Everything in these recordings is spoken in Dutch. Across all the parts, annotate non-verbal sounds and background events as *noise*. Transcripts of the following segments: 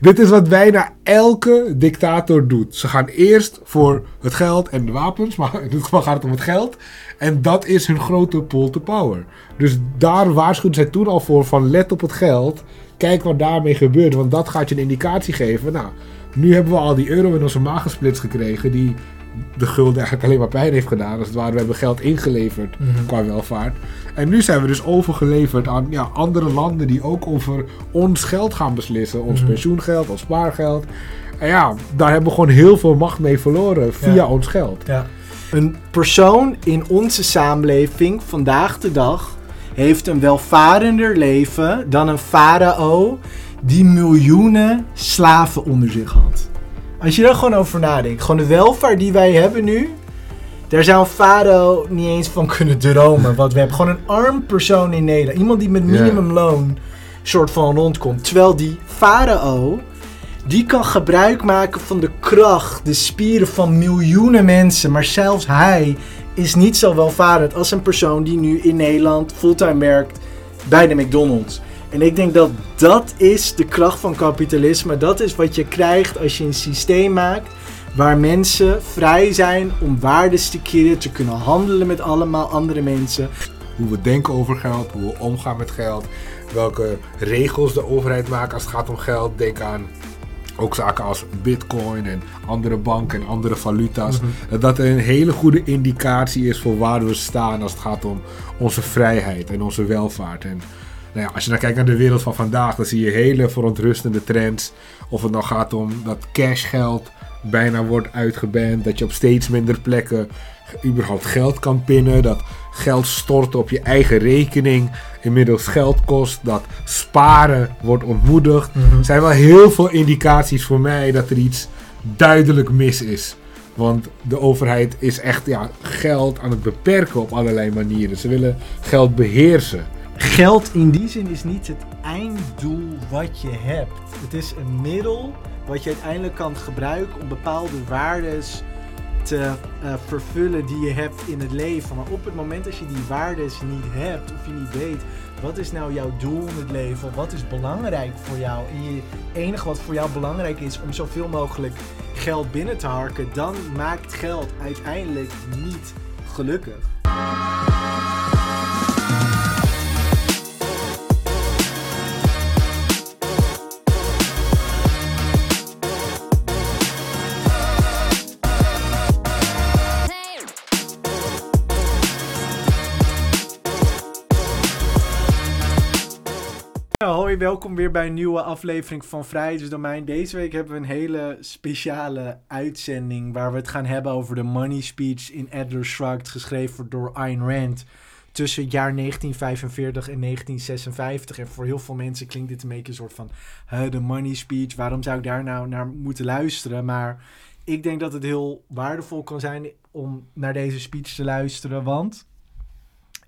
Dit is wat bijna elke dictator doet. Ze gaan eerst voor het geld en de wapens, maar in dit geval gaat het om het geld. En dat is hun grote pull to power. Dus daar waarschuwden zij toen al voor van let op het geld. Kijk wat daarmee gebeurt, want dat gaat je een indicatie geven. Nou, nu hebben we al die euro in onze maag gesplitst gekregen die de gulden eigenlijk alleen maar pijn heeft gedaan. Als het ware, we hebben geld ingeleverd qua welvaart. En nu zijn we dus overgeleverd aan ja, andere landen die ook over ons geld gaan beslissen. Ons pensioengeld, ons spaargeld. En ja, daar hebben we gewoon heel veel macht mee verloren via Ja. ons geld. Ja. Een persoon in onze samenleving vandaag de dag heeft een welvarender leven dan een farao die miljoenen slaven onder zich had. Als je daar gewoon over nadenkt, gewoon de welvaart die wij hebben nu, daar zou een farao niet eens van kunnen dromen wat we hebben. Gewoon een arm persoon in Nederland, iemand die met minimumloon soort van rondkomt. Terwijl die farao, die kan gebruik maken van de kracht, de spieren van miljoenen mensen. Maar zelfs hij is niet zo welvarend als een persoon die nu in Nederland fulltime werkt bij de McDonald's. En ik denk dat dat is de kracht van kapitalisme. Dat is wat je krijgt als je een systeem maakt waar mensen vrij zijn om waardes te keren, te kunnen handelen met allemaal andere mensen. Hoe we denken over geld, hoe we omgaan met geld. Welke regels de overheid maakt als het gaat om geld. Denk aan ook zaken als bitcoin en andere banken en andere valuta's. Dat dat een hele goede indicatie is voor waar we staan als het gaat om onze vrijheid en onze welvaart. En nou ja, als je dan kijkt naar de wereld van vandaag, dan zie je hele verontrustende trends. Of het nou gaat om dat cashgeld bijna wordt uitgeband. Dat je op steeds minder plekken überhaupt geld kan pinnen. Dat geld storten op je eigen rekening inmiddels geld kost. Dat sparen wordt ontmoedigd. Er zijn wel heel veel indicaties voor mij dat er iets duidelijk mis is. Want de overheid is echt ja, geld aan het beperken op allerlei manieren. Ze willen geld beheersen. Geld in die zin is niet het einddoel wat je hebt. Het is een middel wat je uiteindelijk kan gebruiken om bepaalde waardes te eh, vervullen die je hebt in het leven. Maar op het moment als je die waardes niet hebt of je niet weet wat is nou jouw doel in het leven, wat is belangrijk voor jou en je enige wat voor jou belangrijk is om zoveel mogelijk geld binnen te harken, dan maakt geld uiteindelijk niet gelukkig. Welkom weer bij een nieuwe aflevering van Vrijheidsdomein. Deze week hebben we een hele speciale uitzending waar we het gaan hebben over de money speech in Atlas Shrugged, geschreven door Ayn Rand tussen het jaar 1945 en 1956. En voor heel veel mensen klinkt dit een beetje een soort van de money speech. Waarom zou ik daar nou naar moeten luisteren? Maar ik denk dat het heel waardevol kan zijn om naar deze speech te luisteren, want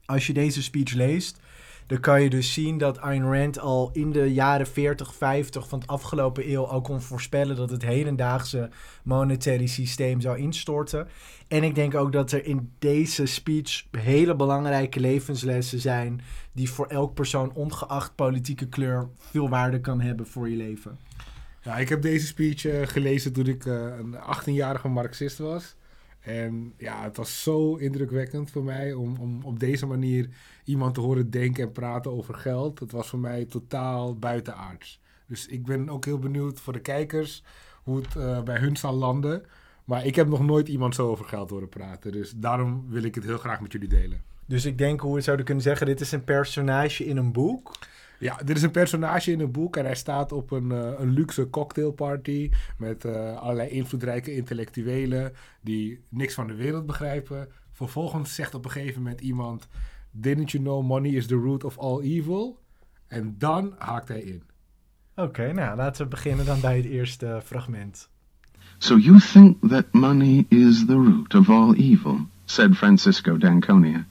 als je deze speech leest, dan kan je dus zien dat Ayn Rand al in de jaren 40, 50 van het afgelopen eeuw al kon voorspellen dat het hedendaagse monetaire systeem zou instorten. En ik denk ook dat er in deze speech hele belangrijke levenslessen zijn die voor elk persoon, ongeacht politieke kleur, veel waarde kan hebben voor je leven. Ja, ik heb deze speech eh, gelezen toen ik eh, een 18-jarige Marxist was. En ja, het was zo indrukwekkend voor mij om, om op deze manier iemand te horen denken en praten over geld. Het was voor mij totaal buitenaards. Dus ik ben ook heel benieuwd voor de kijkers hoe het eh, bij hun zal landen. Maar ik heb nog nooit iemand zo over geld horen praten. Dus daarom wil ik het heel graag met jullie delen. Dus ik denk hoe we zouden kunnen zeggen, dit is een personage in een boek. Ja, dit is een personage in een boek en hij staat op een, eh, een luxe cocktailparty met eh, allerlei invloedrijke intellectuelen die niks van de wereld begrijpen. Vervolgens zegt op een gegeven moment iemand: Didn't you know money is the root of all evil? En dan haakt hij in. Oké, nou laten we beginnen dan bij het eerste fragment. So you think that money is the root of all evil, said Francisco d'Anconia.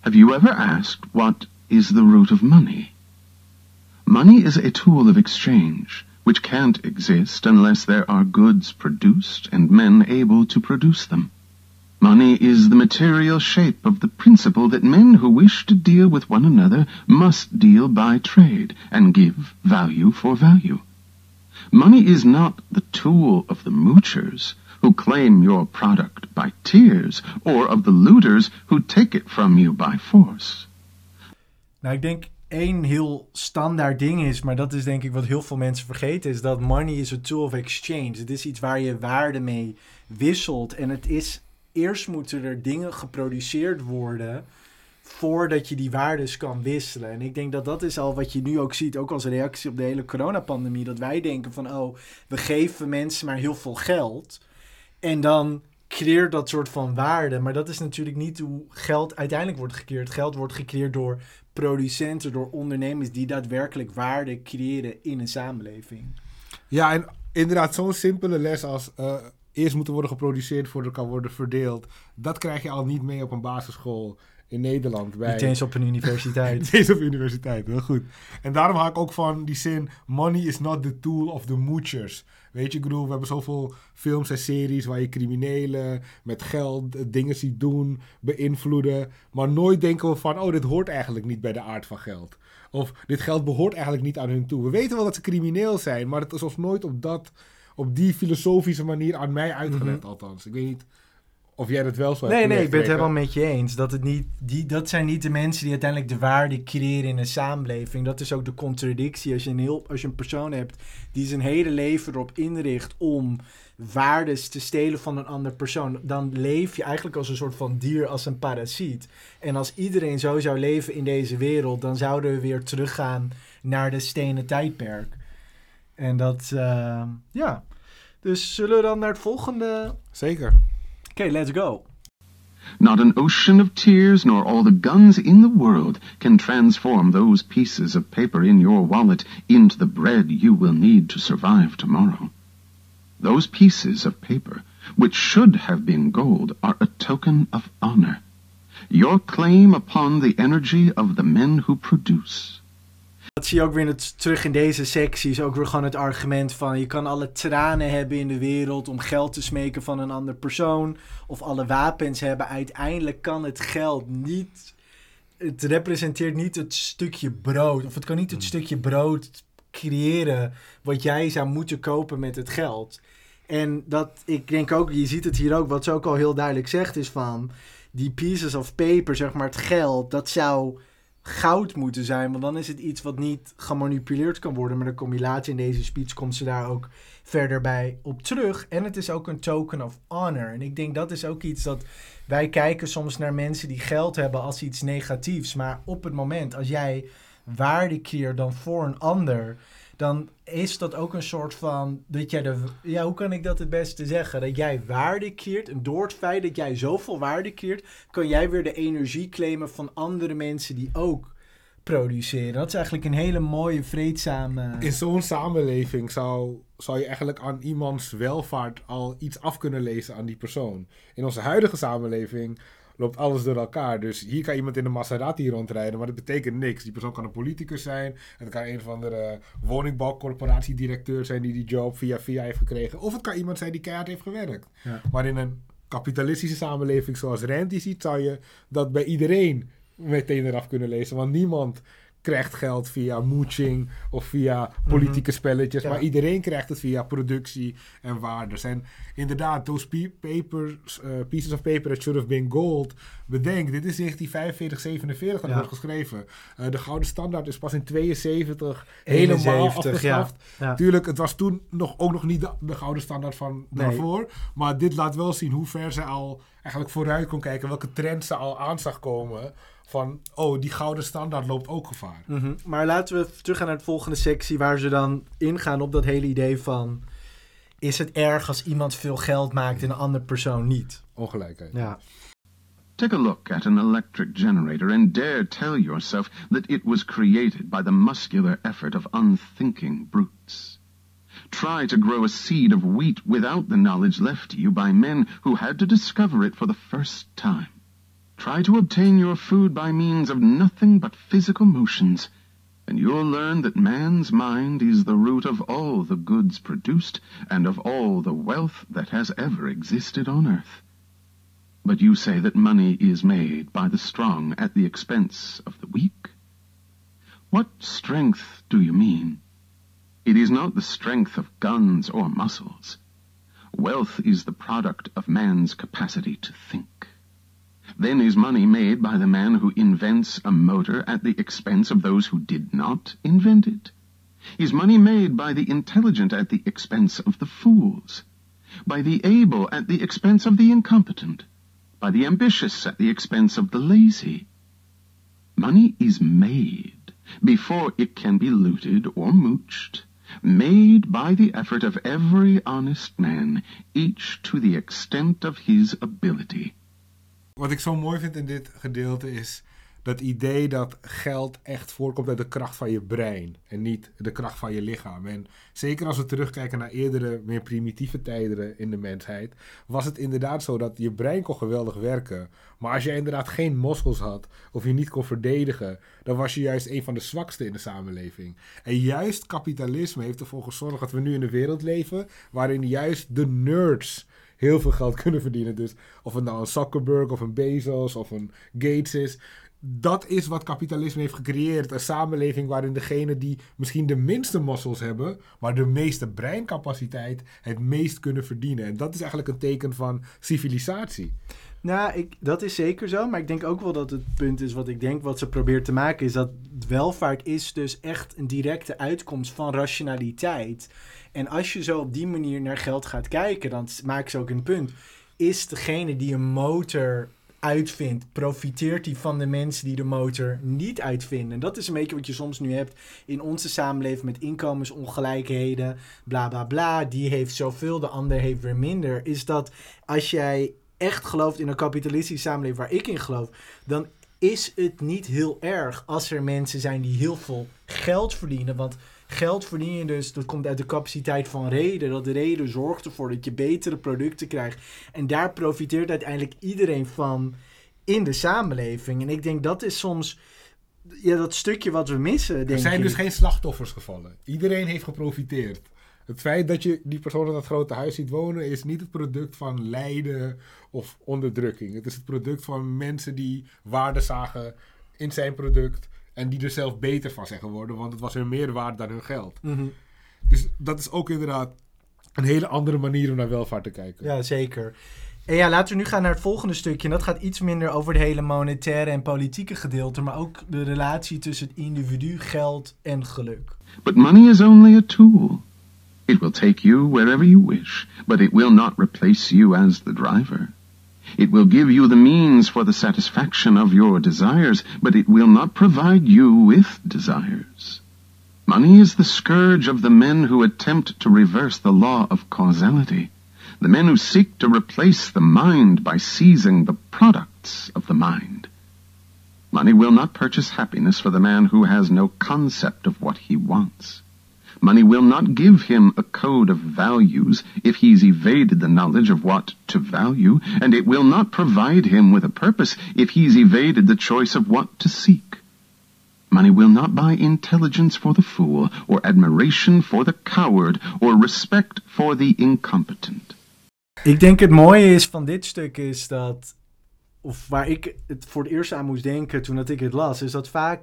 Have you ever asked what is the root of money? Money is a tool of exchange, which can't exist unless there are goods produced and men able to produce them. Money is the material shape of the principle that men who wish to deal with one another must deal by trade and give value for value. Money is not the tool of the moochers who claim your product by tears, or of the looters who take it from you by force. Nou, ik denk één heel standaard ding is, maar dat is denk ik wat heel veel mensen vergeten, is dat money is a tool of exchange. Het is iets waar je waarde mee wisselt. En het is, eerst moeten er dingen geproduceerd worden voordat je die waardes kan wisselen. En ik denk dat dat is al wat je nu ook ziet, ook als reactie op de hele coronapandemie, dat wij denken van, oh, we geven mensen maar heel veel geld. En dan creëert dat soort van waarde. Maar dat is natuurlijk niet hoe geld uiteindelijk wordt gecreëerd. Geld wordt gecreëerd door producenten, door ondernemers die daadwerkelijk waarde creëren in een samenleving. Ja, en inderdaad, zo'n simpele les als uh, eerst moeten worden geproduceerd voordat het kan worden verdeeld. Dat krijg je al niet mee op een basisschool in Nederland. Bij... Niet eens op een universiteit. *laughs* Niet eens op universiteit, heel goed. En daarom haak ik ook van die zin: money is not the tool of the moochers. Weet je, ik bedoel, we hebben zoveel films en series waar je criminelen met geld dingen ziet doen, beïnvloeden. Maar nooit denken we van, oh, dit hoort eigenlijk niet bij de aard van geld. Of dit geld behoort eigenlijk niet aan hun toe. We weten wel dat ze crimineel zijn, maar het is ons nooit op, dat, op die filosofische manier aan mij uitgelegd, mhm. althans. Ik weet niet of jij het wel zo Nee, nee, ik ben het helemaal met je eens. Dat, het niet, die, dat zijn niet de mensen die uiteindelijk de waarde creëren in een samenleving. Dat is ook de contradictie. Als je een, heel, als je een persoon hebt die zijn hele leven erop inricht om waardes te stelen van een ander persoon, dan leef je eigenlijk als een soort van dier, als een parasiet. En als iedereen zo zou leven in deze wereld, dan zouden we weer teruggaan naar de stenen tijdperk. En dat, uh, ja. Dus zullen we dan naar het volgende? Zeker. Okay, let's go. Not an ocean of tears nor all the guns in the world can transform those pieces of paper in your wallet into the bread you will need to survive tomorrow. Those pieces of paper, which should have been gold, are a token of honor. Your claim upon the energy of the men who produce. Dat zie je ook weer terug in deze secties. Ook weer gewoon het argument van je kan alle tranen hebben in de wereld om geld te smeken van een ander persoon. Of alle wapens hebben. Uiteindelijk kan het geld niet. Het representeert niet het stukje brood. Of het kan niet het hmm. stukje brood creëren wat jij zou moeten kopen met het geld. En dat, ik denk ook, je ziet het hier ook, wat ze ook al heel duidelijk zegt, is van die pieces of paper, zeg maar, het geld, dat zou goud moeten zijn. Want dan is het iets wat niet gemanipuleerd kan worden. Maar de combinatie in deze speech komt ze daar ook verder bij op terug. En het is ook een token of honor. En ik denk dat is ook iets dat wij kijken soms naar mensen die geld hebben als iets negatiefs. Maar op het moment als jij waarde creëert dan voor een ander dan is dat ook een soort van dat jij de ja hoe kan ik dat het beste zeggen? Dat jij waarde keert en door het feit dat jij zoveel waarde keert kan jij weer de energie claimen van andere mensen die ook produceren. Dat is eigenlijk een hele mooie vreedzame in zo'n samenleving zou zou je eigenlijk aan iemands welvaart al iets af kunnen lezen aan die persoon. In onze huidige samenleving loopt alles door elkaar. Dus hier kan iemand in een Maserati rondrijden, maar dat betekent niks. Die persoon kan een politicus zijn. Het kan een of andere woningbouwcorporatiedirecteur zijn die die job via via heeft gekregen. Of het kan iemand zijn die keihard heeft gewerkt. Ja. Maar in een kapitalistische samenleving zoals Rent ziet, zou je dat bij iedereen meteen eraf kunnen lezen. Want niemand krijgt geld via mooching of via politieke mhm. spelletjes. Maar iedereen krijgt het via productie en waardes. En inderdaad, those papers, uh, pieces of paper that should have been gold. Bedenk, dit is 1945, 47 dat wordt geschreven. Uh, de gouden standaard is pas in 72 helemaal afgeschaft. Ja. Tuurlijk, het was toen nog, ook nog niet de, gouden standaard van daarvoor. Maar dit laat wel zien hoe ver ze al eigenlijk vooruit kon kijken. Welke trends ze al aan zag komen van, oh, die gouden standaard loopt ook gevaar. Mhm. Maar laten we teruggaan naar de volgende sectie, waar ze dan ingaan op dat hele idee van, is het erg als iemand veel geld maakt en een andere persoon niet? Ongelijkheid. Ja. Take a look at an electric generator and dare tell yourself that it was created by the muscular effort of unthinking brutes. Try to grow a seed of wheat without the knowledge left to you by men who had to discover it for the first time. Try to obtain your food by means of nothing but physical motions, and you'll learn that man's mind is the root of all the goods produced and of all the wealth that has ever existed on earth. But you say that money is made by the strong at the expense of the weak? What strength do you mean? It is not the strength of guns or muscles. Wealth is the product of man's capacity to think. Then is money made by the man who invents a motor at the expense of those who did not invent it? Is money made by the intelligent at the expense of the fools? By the able at the expense of the incompetent? By the ambitious at the expense of the lazy? Money is made before it can be looted or mooched, made by the effort of every honest man, each to the extent of his ability. Wat ik zo mooi vind in dit gedeelte is dat idee dat geld echt voorkomt uit de kracht van je brein en niet de kracht van je lichaam. En zeker als we terugkijken naar eerdere, meer primitieve tijden in de mensheid, was het inderdaad zo dat je brein kon geweldig werken. Maar als je inderdaad geen moskels had of je niet kon verdedigen, dan was je juist een van de zwakste in de samenleving. En juist kapitalisme heeft ervoor gezorgd dat we nu in een wereld leven waarin juist de nerds heel veel geld kunnen verdienen. Dus of het nou een Zuckerberg of een Bezos of een Gates is. Dat is wat kapitalisme heeft gecreëerd. Een samenleving waarin degenen die misschien de minste muscles hebben, maar de meeste breincapaciteit, het meest kunnen verdienen. En dat is eigenlijk een teken van civilisatie. Nou, ik, dat is zeker zo. Maar ik denk ook wel dat het punt is wat ik denk wat ze probeert te maken... is dat welvaart is dus echt een directe uitkomst van rationaliteit. En als je zo op die manier naar geld gaat kijken... dan maakt ze ook een punt. Is degene die een motor uitvindt, profiteert die van de mensen die de motor niet uitvinden. En dat is een beetje wat je soms nu hebt in onze samenleving met inkomensongelijkheden, bla bla bla. Die heeft zoveel, de ander heeft weer minder. Is dat als jij echt gelooft in een kapitalistische samenleving waar ik in geloof, dan is het niet heel erg als er mensen zijn die heel veel geld verdienen. Want geld verdien je dus, dat komt uit de capaciteit van reden. Dat de reden zorgt ervoor dat je betere producten krijgt. En daar profiteert uiteindelijk iedereen van in de samenleving. En ik denk dat is soms ja, dat stukje wat we missen. Denk er zijn ik. dus geen slachtoffers gevallen. Iedereen heeft geprofiteerd. Het feit dat je die persoon in dat grote huis ziet wonen is niet het product van lijden of onderdrukking. Het is het product van mensen die waarde zagen in zijn product en die er zelf beter van zijn geworden, want het was hun meer waard dan hun geld. Mhm. Dus dat is ook inderdaad een hele andere manier om naar welvaart te kijken. Ja, zeker. En ja, laten we nu gaan naar het volgende stukje. En dat gaat iets minder over het hele monetaire en politieke gedeelte, maar ook de relatie tussen het individu, geld en geluk. But money is only a tool. It will take you wherever you wish, but it will not replace you as the driver. It will give you the means for the satisfaction of your desires, but it will not provide you with desires. Money is the scourge of the men who attempt to reverse the law of causality, the men who seek to replace the mind by seizing the products of the mind. Money will not purchase happiness for the man who has no concept of what he wants. Money will not give him a code of values if he's evaded the knowledge of what to value, and it will not provide him with a purpose if he's evaded the choice of what to seek. Money will not buy intelligence for the fool, or admiration for the coward, or respect for the incompetent. Ik denk het mooie is van dit stuk is dat, of waar ik het voor het eerst aan moest denken toen dat ik het las, is dat vaak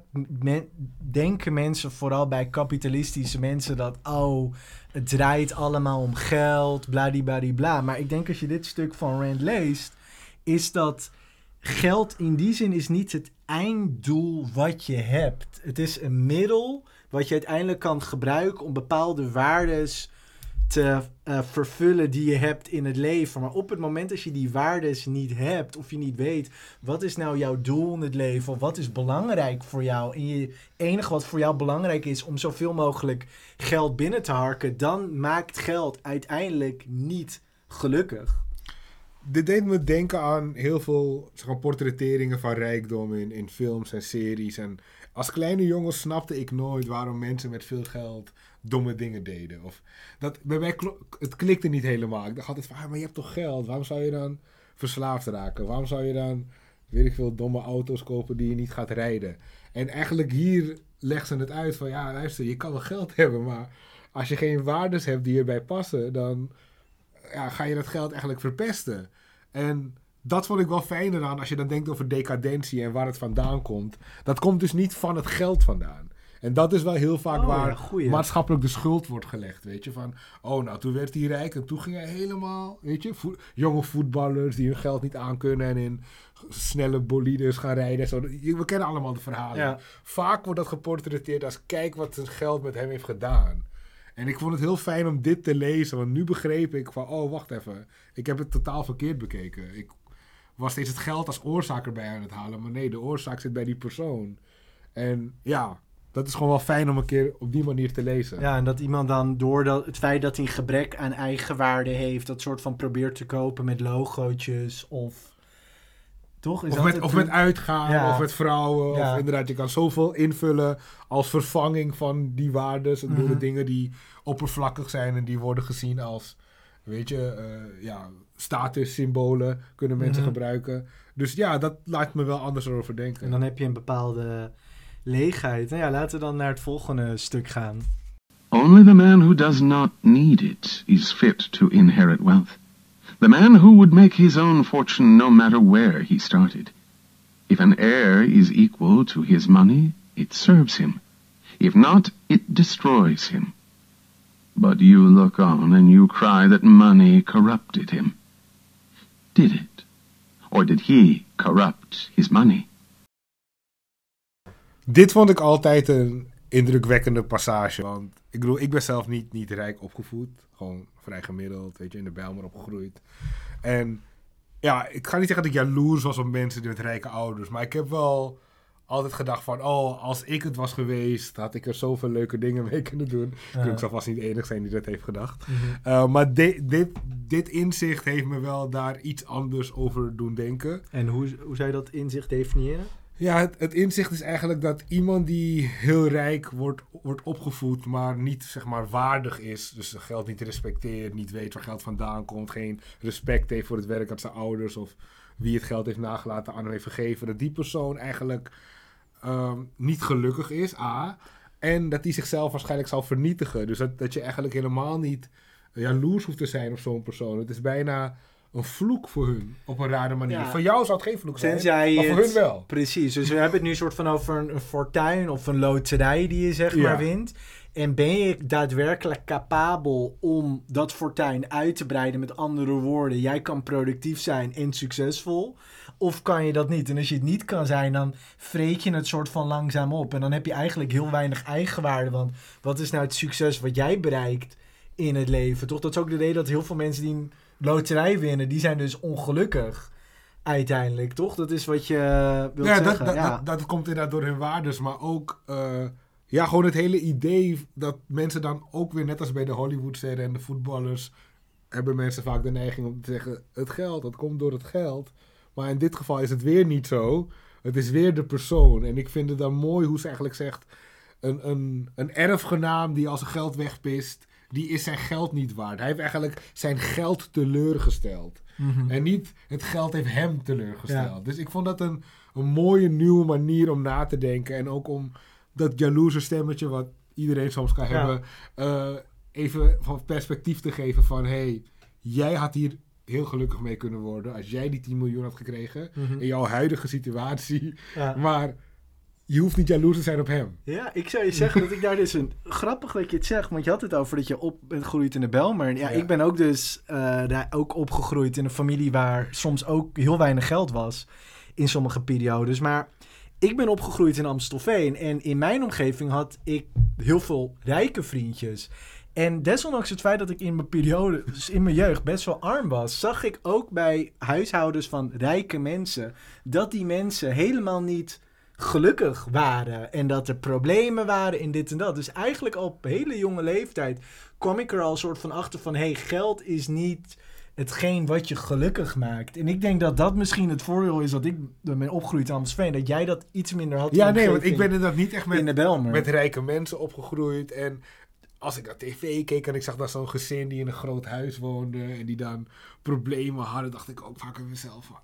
denken mensen, vooral bij kapitalistische mensen, dat oh, het draait allemaal om geld, bladibladibla. Maar ik denk als je dit stuk van Rand leest, is dat geld in die zin is niet het einddoel wat je hebt. Het is een middel wat je uiteindelijk kan gebruiken om bepaalde waardes te eh, vervullen die je hebt in het leven. Maar op het moment dat je die waardes niet hebt of je niet weet wat is nou jouw doel in het leven of wat is belangrijk voor jou en je enige wat voor jou belangrijk is om zoveel mogelijk geld binnen te harken, dan maakt geld uiteindelijk niet gelukkig. Dit deed me denken aan heel veel zeg portretteringen van rijkdom in, in films en series. En als kleine jongen snapte ik nooit waarom mensen met veel geld domme dingen deden. Of dat, bij mij het klikte niet helemaal. Ik dacht altijd van, ah, maar je hebt toch geld? Waarom zou je dan verslaafd raken? Waarom zou je dan, weet ik veel, domme auto's kopen die je niet gaat rijden? En eigenlijk hier legt ze het uit van, ja, luister, je kan wel geld *laughs* hebben, maar als je geen waardes hebt die erbij passen, dan ja, ga je dat geld eigenlijk verpesten. En dat vond ik wel fijner aan als je dan denkt over decadentie en waar het vandaan komt. Dat komt dus niet van het geld vandaan. En dat is wel heel vaak Oh, waar goeie. maatschappelijk de schuld wordt gelegd, weet je. Van, oh nou, toen werd hij rijk en toen ging hij helemaal, weet je. jonge voetballers die hun geld niet aankunnen en in snelle bolides gaan rijden. en Zo. We kennen allemaal de verhalen. Ja. Vaak wordt dat geportretteerd als, kijk wat zijn geld met hem heeft gedaan. En ik vond het heel fijn om dit te lezen, want nu begreep ik van, oh wacht even, ik heb het totaal verkeerd bekeken. Ik was steeds het geld als oorzaak erbij aan het halen, maar nee, de oorzaak zit bij die persoon. En ja, dat is gewoon wel fijn om een keer op die manier te lezen. Ja, en dat iemand dan door dat, het feit dat hij een gebrek aan eigenwaarde heeft, dat soort van probeert te kopen met logootjes of. Toch? Is Of dat met, of met uitgaan, Ja. of met vrouwen. Ja. Of inderdaad, je kan zoveel invullen als vervanging van die waardes. En door de Mhm. dingen die oppervlakkig zijn en die worden gezien als, weet je, eh, ja, statussymbolen kunnen mensen Mhm. gebruiken. Dus ja, dat laat me wel anders over denken. En dan heb je een bepaalde leegheid. Nou ja, laten we dan naar het volgende stuk gaan. Only the man who does not need it is fit to inherit wealth. The man who would make his own fortune no matter where he started. If an heir is equal to his money, it serves him. If not, it destroys him. But you look on and you cry that money corrupted him. Did it? Or did he corrupt his money? Dit vond ik altijd een indrukwekkende passage. Want ik bedoel, ik ben zelf niet, niet rijk opgevoed. Gewoon vrij gemiddeld, weet je, in de Bijlmer opgegroeid. En ja, ik ga niet zeggen dat ik jaloers was op mensen met rijke ouders. Maar ik heb wel altijd gedacht van, oh, als ik het was geweest, had ik er zoveel leuke dingen mee kunnen doen. Ja. Ik zal vast niet de enige zijn die dat heeft gedacht. Mhm. Uh, maar di- dit, dit inzicht heeft me wel daar iets anders over doen denken. En hoe, hoe zou je dat inzicht definiëren? Ja, het, inzicht is eigenlijk dat iemand die heel rijk wordt, wordt opgevoed, maar niet zeg maar waardig is, dus geld niet respecteert, niet weet waar geld vandaan komt, geen respect heeft voor het werk dat zijn ouders of wie het geld heeft nagelaten aan hem heeft gegeven, dat die persoon eigenlijk ehm, niet gelukkig is, A. En dat die zichzelf waarschijnlijk zal vernietigen. Dus dat, dat je eigenlijk helemaal niet jaloers hoeft te zijn op zo'n persoon. Het is bijna een vloek voor hun, op een rare manier. Ja. Voor jou zou het geen vloek zijn, Tenzij maar voor het- hun wel. Precies, dus we hebben het nu soort van over een, een fortuin of een loterij die je zeg Ja. maar wint. En ben je daadwerkelijk capabel om dat fortuin uit te breiden met andere woorden? Jij kan productief zijn en succesvol. Of kan je dat niet? En als je het niet kan zijn, dan vreet je het soort van langzaam op. En dan heb je eigenlijk heel weinig eigenwaarde. Want wat is nou het succes wat jij bereikt in het leven? Toch? Dat is ook de reden dat heel veel mensen die een loterij winnen, die zijn dus ongelukkig uiteindelijk, toch? Dat is wat je eh, wilt ja, zeggen. dat, ja. dat, dat komt inderdaad door hun waardes, maar ook eh, ja, gewoon het hele idee dat mensen dan ook weer, net als bij de Hollywoodsterren en de voetballers, hebben mensen vaak de neiging om te zeggen: het geld, dat komt door het geld. Maar in dit geval is het weer niet zo. Het is weer de persoon. En ik vind het dan mooi hoe ze eigenlijk zegt: een, een, een erfgenaam die als geld wegpist, die is zijn geld niet waard. Hij heeft eigenlijk zijn geld teleurgesteld. Mhm. En niet het geld heeft hem teleurgesteld. Ja. Dus ik vond dat een, een mooie nieuwe manier om na te denken. En ook om dat jaloerse stemmetje wat iedereen soms kan Ja. hebben... eh, even van perspectief te geven van... hey, jij had hier heel gelukkig mee kunnen worden... als jij die 10 miljoen had gekregen... Mhm. in jouw huidige situatie. Ja. Maar je hoeft niet jaloers te zijn op hem. Ja, ik zou je zeggen dat ik daar dus een... *laughs* Grappig dat je het zegt, want je had het over dat je op bent gegroeid in de Belmer. Ja, Ja. ik ben ook dus eh, daar ook opgegroeid in een familie waar soms ook heel weinig geld was in sommige periodes. Maar ik ben opgegroeid in Amstelveen en in mijn omgeving had ik heel veel rijke vriendjes. En desondanks het feit dat ik in mijn periode, dus in mijn jeugd, best wel arm was, zag ik ook bij huishoudens van rijke mensen dat die mensen helemaal niet gelukkig waren en dat er problemen waren in dit en dat. Dus eigenlijk al op hele jonge leeftijd kwam ik er al een soort van achter van... hey, geld is niet hetgeen wat je gelukkig maakt. En ik denk dat dat misschien het voordeel is dat ik ben opgegroeid in Amstelveen. Dat jij dat iets minder had Ja, nee, want ik ben inderdaad niet echt in de met, met rijke mensen opgegroeid. En als ik naar tv keek en ik zag dan zo'n gezin die in een groot huis woonde... en die dan problemen hadden, dacht ik ook vaak aan mezelf van...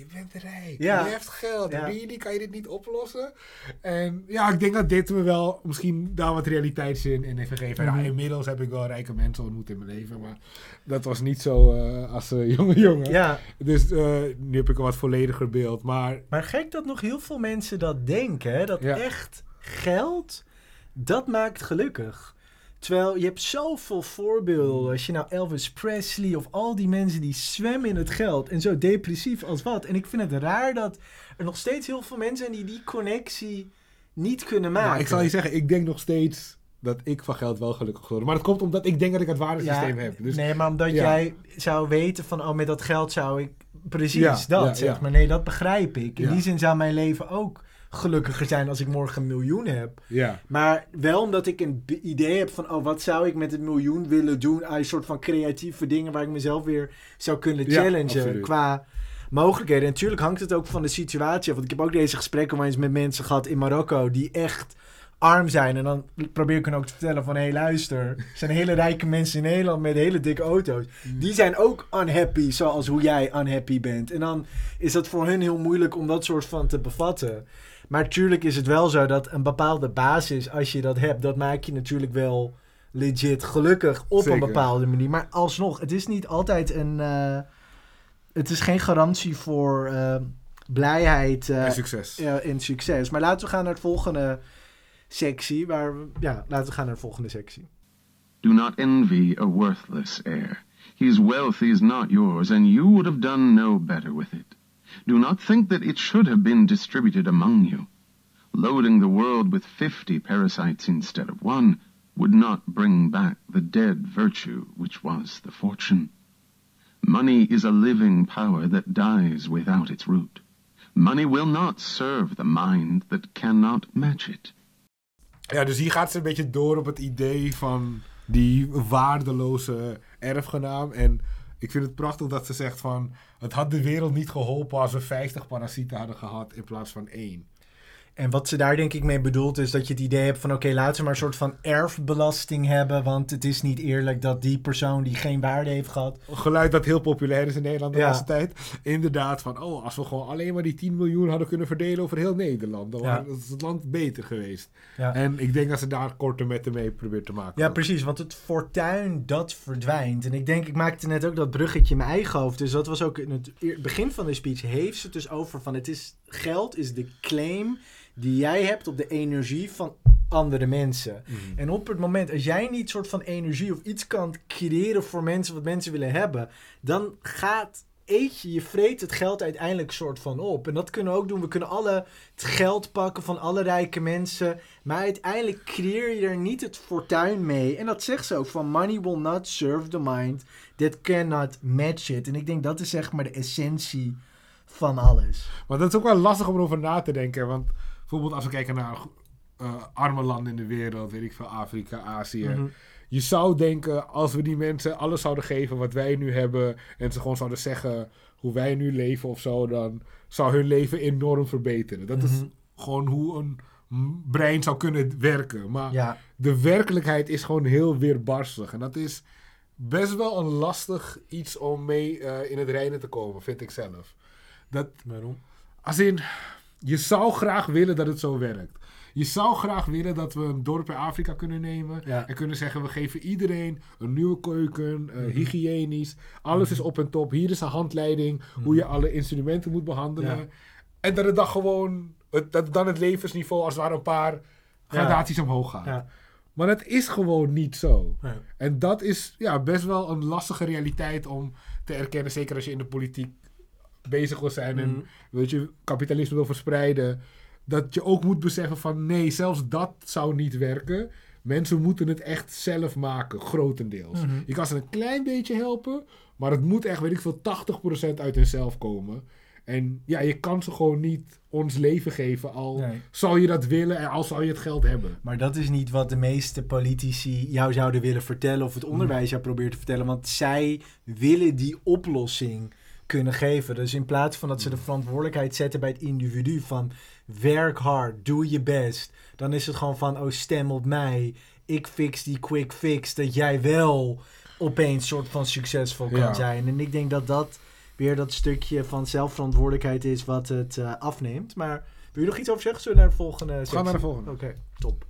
Je bent rijk, Ja. je hebt geld, Ja. really, kan je dit niet oplossen? En ja, ik denk dat dit me wel misschien daar wat realiteitszin in heeft gegeven. Mhm. Ja, inmiddels heb ik wel rijke mensen ontmoet in mijn leven, maar dat was niet zo eh, als eh, *laughs* jonge jongen. Ja, Dus eh, nu heb ik een wat vollediger beeld, maar maar gek dat nog heel veel mensen dat denken. Hè? Dat echt geld Dat maakt gelukkig. Terwijl je hebt zoveel voorbeelden. Als je nou Elvis Presley of al die mensen die zwemmen in het geld en zo depressief als wat. En ik vind het raar dat er nog steeds heel veel mensen zijn die die connectie niet kunnen maken. Maar ik zal je zeggen, ik denk nog steeds dat ik van geld wel gelukkig word. Maar dat komt omdat ik denk dat ik het waardesysteem heb. Dus nee, maar omdat ja. jij zou weten van, oh, met dat geld zou ik precies Ja, dat, ja, zeg ja. maar. Nee, dat begrijp ik. In Ja. die zin zou mijn leven ook gelukkiger zijn als ik morgen een miljoen heb. ja. Maar wel omdat ik een idee heb van, oh, wat zou ik met het miljoen willen doen? Aan een soort van creatieve dingen waar ik mezelf weer zou kunnen challengen qua mogelijkheden. En natuurlijk hangt het ook van de situatie af. Want ik heb ook deze gesprekken maar eens met mensen gehad in Marokko die echt arm zijn. En dan probeer ik hen ook te vertellen van, hé hey, luister, er zijn hele rijke mensen in Nederland met hele dikke auto's. Die zijn ook unhappy zoals hoe jij unhappy bent. En dan is dat voor hun heel moeilijk om dat soort van te bevatten. Maar natuurlijk is het wel zo dat een bepaalde basis, als je dat hebt, dat maakt je natuurlijk wel legit gelukkig op Zeker. een bepaalde manier. Maar alsnog, het is niet altijd een. eh, het is geen garantie voor eh, blijheid eh, en succes. eh, en succes. Maar laten we gaan naar de volgende sectie. Waar we, ja, laten we gaan naar de volgende sectie. Do not envy a worthless heir. His wealth is not yours, and you would have done no better with it. Do not think that it should have been distributed among you. Loading the world with fifty parasites instead of one would not bring back the dead virtue which was the fortune. Money is a living power that dies without its root. Money will not serve the mind that cannot match it. Ja, dus hier gaat ze een beetje door op het idee van die waardeloze erfgenaam. En ik vind het prachtig dat ze zegt van... Het had de wereld niet geholpen als we 50 parasieten hadden gehad in plaats van één. En wat ze daar denk ik mee bedoelt is dat je het idee hebt van oké, laten we maar een soort van erfbelasting hebben. Want het is niet eerlijk dat die persoon die geen waarde heeft gehad. Geluid dat heel populair is in Nederland de Ja. laatste tijd. Inderdaad van, oh, als we gewoon alleen maar die 10 miljoen hadden kunnen verdelen over heel Nederland. Dan Ja. was het land beter geweest. Ja. En ik denk dat ze daar korte metten mee probeert te maken. Ja, ook. precies. Want het fortuin, dat verdwijnt. En ik denk, ik maakte net ook dat bruggetje in mijn eigen hoofd. Dus dat was ook in het eer- begin van de speech. Heeft ze het dus over van, het is, geld is de claim die jij hebt op de energie van andere mensen. Mhm. En op het moment, als jij niet soort van energie of iets kan creëren voor mensen wat mensen willen hebben, dan gaat eet je, je vreet het geld uiteindelijk soort van op. En dat kunnen we ook doen. We kunnen alle het geld pakken van alle rijke mensen. Maar uiteindelijk creëer je er niet het fortuin mee. En dat zegt ze ook van money will not serve the mind that cannot match it. En ik denk dat is zeg maar de essentie van alles. Maar dat is ook wel lastig om erover na te denken. Want bijvoorbeeld als we kijken naar eh, arme landen in de wereld, weet ik veel, Afrika, Azië. Mhm. Je zou denken, als we die mensen alles zouden geven wat wij nu hebben. en ze gewoon zouden zeggen hoe wij nu leven of zo. dan zou hun leven enorm verbeteren. Dat is Mhm. gewoon hoe een brein zou kunnen werken. Maar Ja, de werkelijkheid is gewoon heel weerbarstig. En dat is best wel een lastig iets om mee eh, in het reinen te komen, vind ik zelf. Dat, waarom? als in, je zou graag willen dat het zo werkt. Je zou graag willen dat we een dorp in Afrika kunnen nemen. Ja. En kunnen zeggen, we geven iedereen een nieuwe keuken, eh, hygiënisch. Alles is op en top. Hier is een handleiding, hoe je alle instrumenten moet behandelen. Ja. En dat het dan gewoon, het, dat dan het levensniveau als het ware een paar gradaties omhoog gaat. Ja. Maar dat is gewoon niet zo. Ja. En dat is ja, best wel een lastige realiteit om te erkennen. Zeker als je in de politiek bezig wil zijn en Mhm. weet je, kapitalisme wil verspreiden. Dat je ook moet beseffen van nee, zelfs dat zou niet werken. Mensen moeten het echt zelf maken, grotendeels. Mhm. Je kan ze een klein beetje helpen, maar het moet echt, weet ik veel, 80% uit hunzelf komen. En ja, je kan ze gewoon niet ons leven geven, al Nee. zou je dat willen en al zou je het geld hebben. Maar dat is niet wat de meeste politici jou zouden willen vertellen of het onderwijs jou probeert te vertellen. Want zij willen die oplossing kunnen geven. Dus in plaats van dat ze de verantwoordelijkheid zetten bij het individu van werk hard, doe je best. Dan is het gewoon van, oh stem op mij. Ik fix die quick fix. Dat jij wel opeens soort van succesvol kan Ja. zijn. En ik denk dat dat weer dat stukje van zelfverantwoordelijkheid is wat het eh, afneemt. Maar wil je nog iets over zeggen? Zullen we naar de volgende Ga sectie? naar de volgende. Oké, top.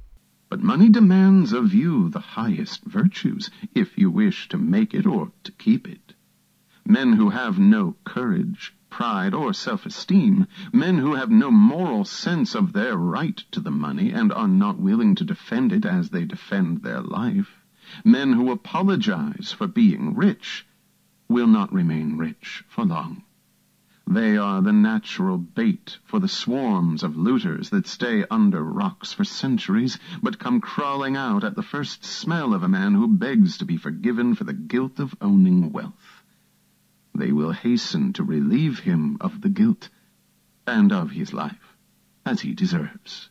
But money demands of you the highest virtues, if you wish to make it or to keep it. Men who have no courage pride or self-esteem, men who have no moral sense of their right to the money and are not willing to defend it as they defend their life, men who apologize for being rich, will not remain rich for long. They are the natural bait for the swarms of looters that stay under rocks for centuries, but come crawling out at the first smell of a man who begs to be forgiven for the guilt of owning wealth. They will hasten to relieve him of the guilt and of his life, as he deserves.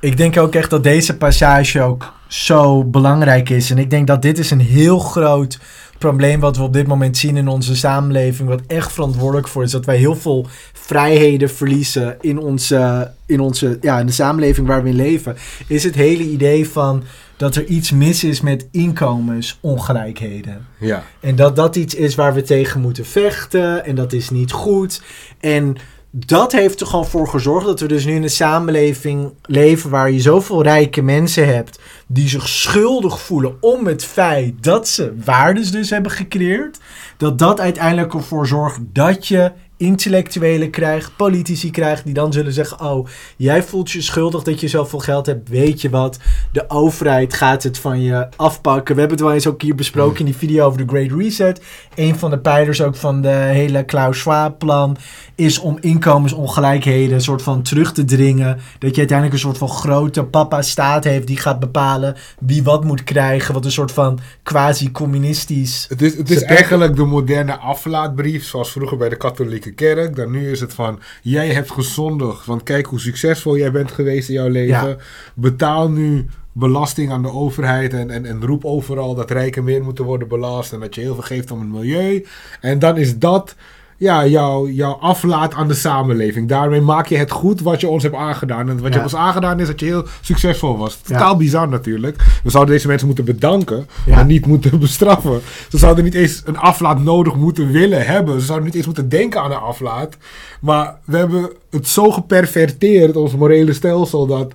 Ik denk ook echt dat deze passage ook zo belangrijk is. En ik denk dat dit is een heel groot probleem wat we op dit moment zien in onze samenleving, wat echt verantwoordelijk voor is, dat wij heel veel vrijheden verliezen in onze, in onze, ja, in de samenleving waar we in leven, is het hele idee van dat er iets mis is met inkomensongelijkheden. Ja. En dat dat iets is waar we tegen moeten vechten en dat is niet goed. En dat heeft er gewoon voor gezorgd dat we dus nu in een samenleving leven waar je zoveel rijke mensen hebt die zich schuldig voelen om het feit dat ze waardes dus hebben gecreëerd. Dat dat uiteindelijk ervoor zorgt dat je intellectuelen krijgt, politici krijgt, die dan zullen zeggen: Oh, jij voelt je schuldig dat je zoveel geld hebt. Weet je wat? De overheid gaat het van je afpakken. We hebben het wel eens ook hier besproken in die video over de Great Reset. Een van de pijlers ook van de hele Klaus Schwab-plan is om inkomensongelijkheden een soort van terug te dringen. Dat je uiteindelijk een soort van grote papa-staat heeft die gaat bepalen wie wat moet krijgen. Wat een soort van quasi-communistisch. Het is, het is eigenlijk de moderne aflaatbrief, zoals vroeger bij de katholieke kerk. Dan nu is het van, jij hebt gezondigd, want kijk hoe succesvol jij bent geweest in jouw leven. Ja. Betaal nu belasting aan de overheid en, en, en roep overal dat rijken meer moeten worden belast en dat je heel veel geeft om het milieu. En dan is dat ja, jouw, jouw aflaat aan de samenleving. Daarmee maak je het goed wat je ons hebt aangedaan. En wat je ons aangedaan is dat je heel succesvol was. Totaal bizar natuurlijk. We zouden deze mensen moeten bedanken, maar niet moeten *laughs* bestraffen. Ze zouden niet eens een aflaat nodig moeten willen hebben. Ze zouden niet eens moeten denken aan een aflaat. Maar we hebben het zo geperverteerd, ons morele stelsel, dat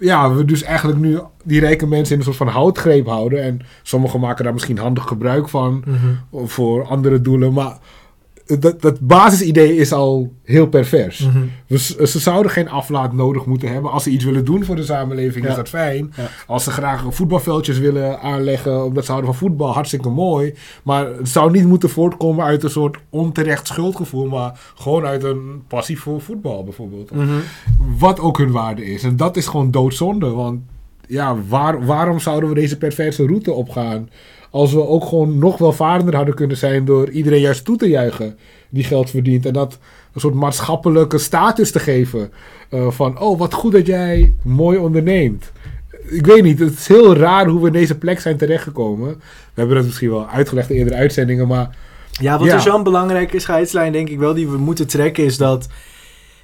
ja, we dus eigenlijk nu die rijke mensen in een soort van houtgreep houden. En sommigen maken daar misschien handig gebruik van Mhm. voor andere doelen. Maar dat, dat basisidee is al heel pervers. Mhm. Ze zouden geen aflaat nodig moeten hebben. Als ze iets willen doen voor de samenleving, Ja. is dat fijn. Ja. Als ze graag voetbalveldjes willen aanleggen, omdat ze houden van voetbal, hartstikke mooi. Maar het zou niet moeten voortkomen uit een soort onterecht schuldgevoel, maar gewoon uit een passie voor voetbal bijvoorbeeld. Mhm. Wat ook hun waarde is. En dat is gewoon doodzonde. Want ja, waar, waarom zouden we deze perverse route opgaan? Als we ook gewoon nog welvarender hadden kunnen zijn door iedereen juist toe te juichen die geld verdient. En dat een soort maatschappelijke status te geven. eh, van, oh wat goed dat jij mooi onderneemt. Ik weet niet, het is heel raar hoe we in deze plek zijn terechtgekomen. We hebben dat misschien wel uitgelegd in eerdere uitzendingen, maar Ja, wat Ja. er zo'n belangrijke scheidslijn denk ik wel die we moeten trekken is dat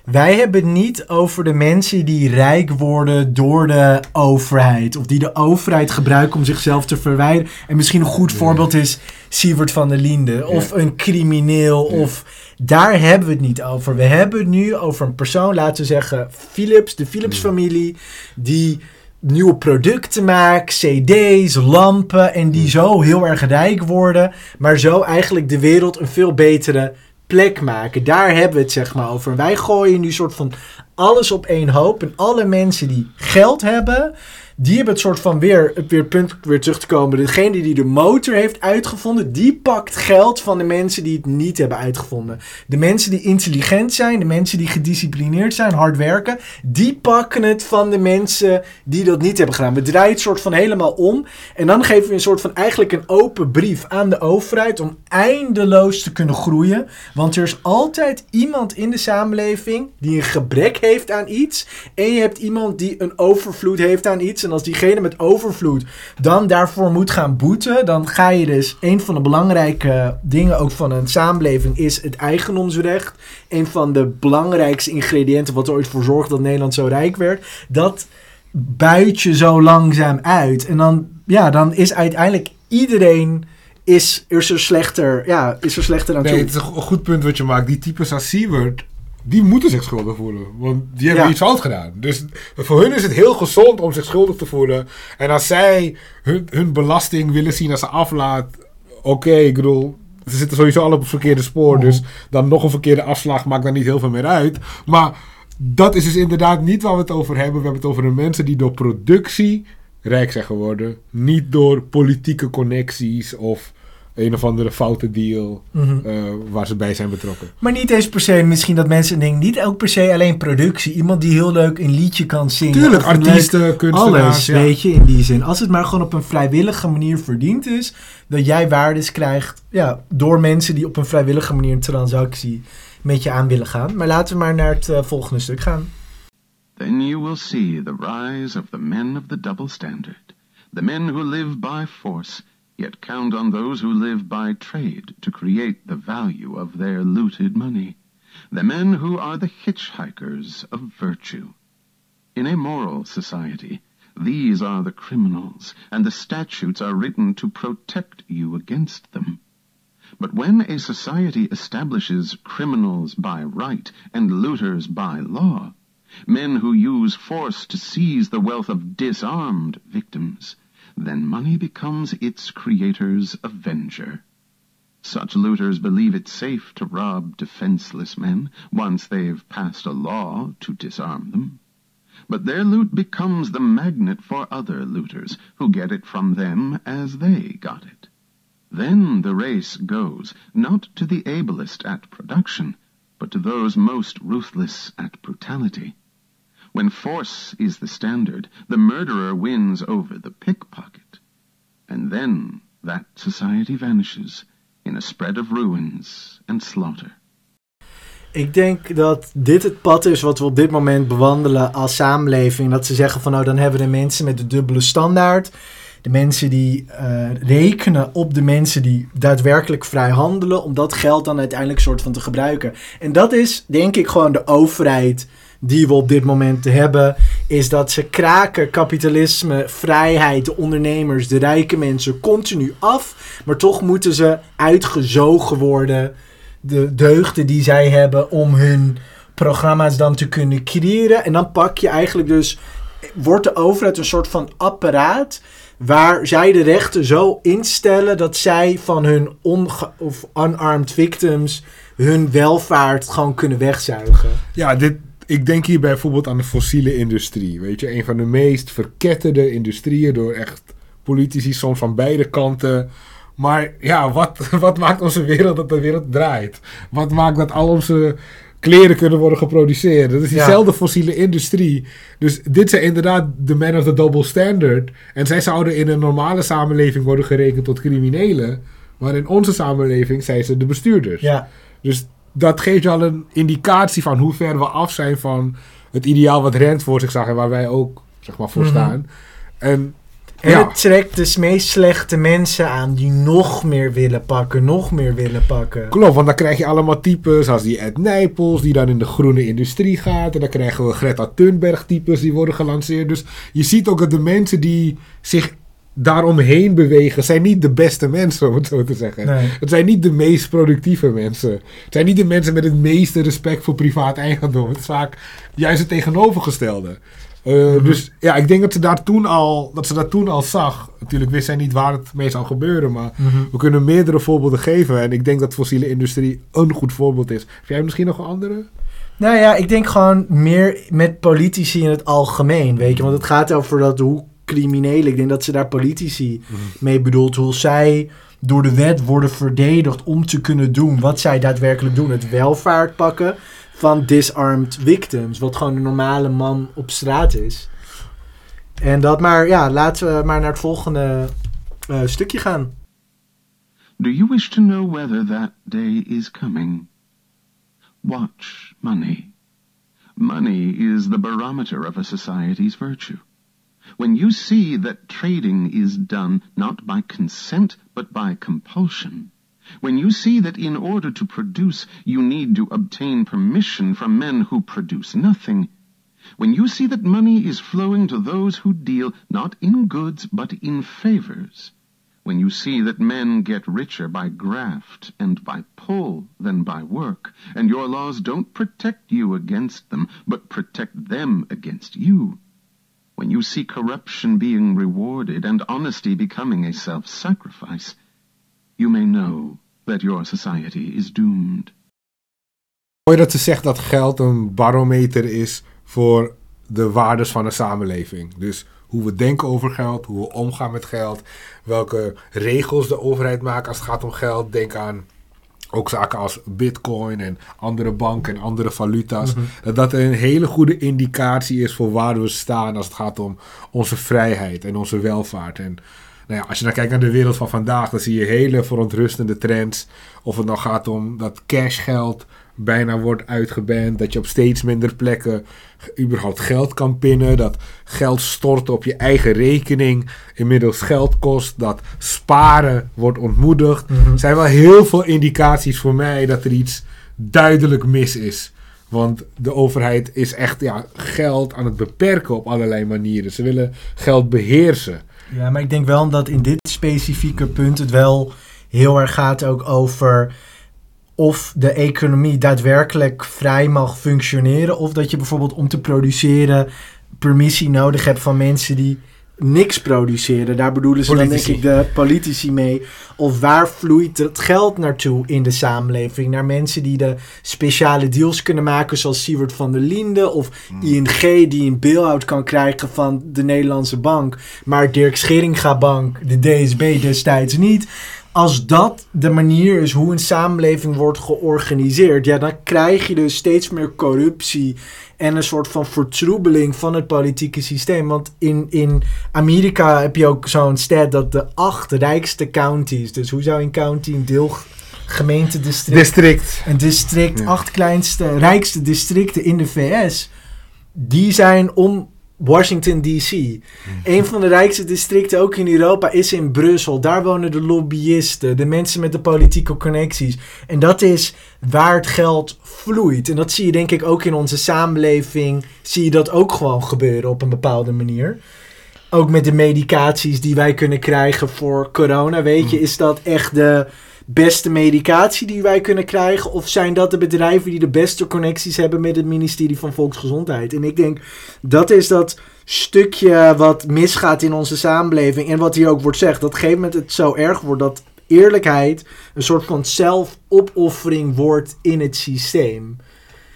wij hebben het niet over de mensen die rijk worden door de overheid. Of die de overheid gebruiken om zichzelf te verwijderen. En misschien een goed voorbeeld is Sievert van der Linde. Of een crimineel. Ja. Of daar hebben we het niet over. We hebben het nu over een persoon, laten we zeggen Philips, de Philips familie. Die nieuwe producten maakt, cd's, lampen. En die zo heel erg rijk worden. Maar zo eigenlijk de wereld een veel betere plek maken. Daar hebben we het zeg maar over. Wij gooien nu soort van alles op één hoop. En alle mensen die geld hebben, die hebben het soort van weer, weer weer terug te komen. Degene die de motor heeft uitgevonden, die pakt geld van de mensen die het niet hebben uitgevonden. De mensen die intelligent zijn, de mensen die gedisciplineerd zijn, hard werken, die pakken het van de mensen die dat niet hebben gedaan. We draaien het soort van helemaal om. En dan geven we een soort van eigenlijk een open brief aan de overheid om eindeloos te kunnen groeien. Want er is altijd iemand in de samenleving die een gebrek heeft aan iets. En je hebt iemand die een overvloed heeft aan iets. En als diegene met overvloed dan daarvoor moet gaan boeten, dan ga je dus. Een van de belangrijke dingen ook van een samenleving is het eigendomsrecht. Een van de belangrijkste ingrediënten wat er ooit voor zorgde dat Nederland zo rijk werd. Dat buit je zo langzaam uit. En dan, ja, dan is uiteindelijk iedereen is, is er slechter, ja, is er slechter aan toe. Nee, het is een go- goed punt wat je maakt. Die types als Siewert, die moeten zich schuldig voelen. Want die hebben Ja. iets fout gedaan. Dus voor hun is het heel gezond om zich schuldig te voelen. En als zij hun, hun belasting willen zien als ze aflaat... Oké, ik bedoel... ze zitten sowieso al op het verkeerde spoor. Mhm. Dus dan nog een verkeerde afslag maakt dan niet heel veel meer uit. Maar dat is dus inderdaad niet waar we het over hebben. We hebben het over de mensen die door productie rijk zijn geworden. Niet door politieke connecties of een of andere foute deal Mhm. eh, waar ze bij zijn betrokken. Maar niet eens per se, misschien dat mensen denken, niet ook per se alleen productie. Iemand die heel leuk een liedje kan zingen. Tuurlijk, leuk- artiesten, kunstenaars. Alles, ja. weet je, in die zin. Als het maar gewoon op een vrijwillige manier verdiend is, dat jij waardes krijgt ja, door mensen die op een vrijwillige manier een transactie met je aan willen gaan. Maar laten we maar naar het eh, volgende stuk gaan. Then you will see the rise of the men of the double standard, the men who live by force, yet count on those who live by trade to create the value of their looted money, the men who are the hitchhikers of virtue. In a moral society, these are the criminals, and the statutes are written to protect you against them. But when a society establishes criminals by right and looters by law, men who use force to seize the wealth of disarmed victims, then money becomes its creator's avenger. Such looters believe it safe to rob defenseless men once they've passed a law to disarm them. But their loot becomes the magnet for other looters who get it from them as they got it. Then the race goes not to the ablest at production, but to those most ruthless at brutality. When force is the standard, the murderer wins over the pickpocket. And then that society vanishes in a spread of ruins and slaughter. Ik denk dat dit het pad is wat we op dit moment bewandelen als samenleving. Dat ze zeggen van nou dan hebben we de mensen met de dubbele standaard. De mensen die eh, rekenen op de mensen die daadwerkelijk vrij handelen. Om dat geld dan uiteindelijk soort van te gebruiken. En dat is denk ik gewoon de overheid die we op dit moment hebben. Is dat ze kraken kapitalisme, vrijheid, de ondernemers, de rijke mensen continu af. Maar toch moeten ze uitgezogen worden de deugden die zij hebben om hun programma's dan te kunnen creëren. En dan pak je eigenlijk dus, wordt de overheid een soort van apparaat waar zij de rechten zo instellen dat zij van hun of unarmed victims hun welvaart gewoon kunnen wegzuigen. Ja, dit, ik denk hier bijvoorbeeld aan de fossiele industrie. Weet je, een van de meest verketterde industrieën door echt politici soms van beide kanten. Maar ja, wat, *laughs* wat maakt onze wereld dat de wereld draait? Wat maakt dat al onze kleren kunnen worden geproduceerd? Dat is Ja. diezelfde fossiele industrie. Dus dit zijn inderdaad de men of the double standard. En zij zouden in een normale samenleving worden gerekend tot criminelen. Maar in onze samenleving zijn ze de bestuurders. Ja, Dus dat geeft je al een indicatie van hoe ver we af zijn van het ideaal wat Rent voor zich zag en waar wij ook zeg maar, voor Mhm. staan. En en ja, het trekt dus meest slechte mensen aan die nog meer willen pakken, nog meer willen pakken. klopt, want dan krijg je allemaal types als die Ed Nijpels die dan in de groene industrie gaat. En dan krijgen we Greta Thunberg types die worden gelanceerd. Dus je ziet ook dat de mensen die zich daaromheen bewegen, zijn niet de beste mensen, om het zo te zeggen. Nee. Het zijn niet de meest productieve mensen. Het zijn niet de mensen met het meeste respect voor privaat eigendom. Het is vaak juist het tegenovergestelde. Eh, Mhm. Dus ja, ik denk dat ze, daar toen al, dat ze dat toen al zag. Natuurlijk wist zij niet waar het mee zou gebeuren, maar Mhm. we kunnen meerdere voorbeelden geven. En ik denk dat fossiele industrie een goed voorbeeld is. Heb jij misschien nog een andere? Nou ja, ik denk gewoon meer met politici in het algemeen, weet je. Want het gaat over dat hoe criminelen, ik denk dat ze daar politici mee bedoelt. Hoe zij door de wet worden verdedigd om te kunnen doen wat zij daadwerkelijk doen. Het welvaart pakken van disarmed victims. Wat gewoon een normale man op straat is. En dat maar, ja, laten we maar naar het volgende eh, stukje gaan. Do you wish to know whether that day is coming? Watch money. Money is the barometer of a society's virtue. When you see that trading is done not by consent but by compulsion, when you see that in order to produce you need to obtain permission from men who produce nothing, when you see that money is flowing to those who deal not in goods but in favors, when you see that men get richer by graft and by pull than by work, and your laws don't protect you against them, but protect them against you, when you see corruption being rewarded and honesty becoming a self-sacrifice, you may know that your society is doomed. Mooi dat ze zegt dat geld een barometer is voor de waardes van een samenleving. Dus hoe we denken over geld, hoe we omgaan met geld, welke regels de overheid maakt als het gaat om geld. Denk aan ook zaken als bitcoin en andere banken en andere valuta's. Dat dat een hele goede indicatie is voor waar we staan als het gaat om onze vrijheid en onze welvaart. En nou ja, als je dan kijkt naar de wereld van vandaag, dan zie je hele verontrustende trends. Of het nou gaat om dat cashgeld bijna wordt uitgeband. Dat je op steeds minder plekken überhaupt geld kan pinnen. Dat geld storten op je eigen rekening inmiddels geld kost. Dat sparen wordt ontmoedigd. Er zijn wel heel veel indicaties voor mij dat er iets duidelijk mis is. Want de overheid is echt ja, geld aan het beperken op allerlei manieren. Ze willen geld beheersen. Ja, maar ik denk wel dat in dit specifieke punt het wel heel erg gaat ook over of de economie daadwerkelijk vrij mag functioneren. Of dat je bijvoorbeeld om te produceren permissie nodig hebt van mensen die niks produceren. Daar bedoelen ze dan denk ik de politici mee. Of waar vloeit het geld naartoe in de samenleving? Naar mensen die de speciale deals kunnen maken, zoals Siewert van der Linde of ING die een bail-out kan krijgen van de Nederlandse bank, maar Dirk Scheringa Bank, de DSB destijds niet. Als dat de manier is hoe een samenleving wordt georganiseerd, ja, dan krijg je dus steeds meer corruptie en een soort van vertroebeling van het politieke systeem. Want in, in Amerika heb je ook zo'n stat dat de acht rijkste counties, dus hoe zou een county een deel gemeente district District. een district, Ja. acht kleinste, rijkste districten in de VS, die zijn om Washington DC. Een van de rijkste districten ook in Europa is in Brussel. Daar wonen de lobbyisten, de mensen met de politieke connecties. En dat is waar het geld vloeit. En dat zie je denk ik ook in onze samenleving. Zie je dat ook gewoon gebeuren op een bepaalde manier. Ook met de medicaties die wij kunnen krijgen voor corona. Weet je, is dat echt de beste medicatie die wij kunnen krijgen? Of zijn dat de bedrijven die de beste connecties hebben met het ministerie van Volksgezondheid? En ik denk dat is dat stukje wat misgaat in onze samenleving. En wat hier ook wordt gezegd, dat op een gegeven moment het zo erg wordt dat eerlijkheid een soort van zelfopoffering wordt in het systeem.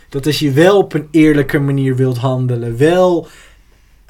Dat als je wel op een eerlijke manier wilt handelen, wel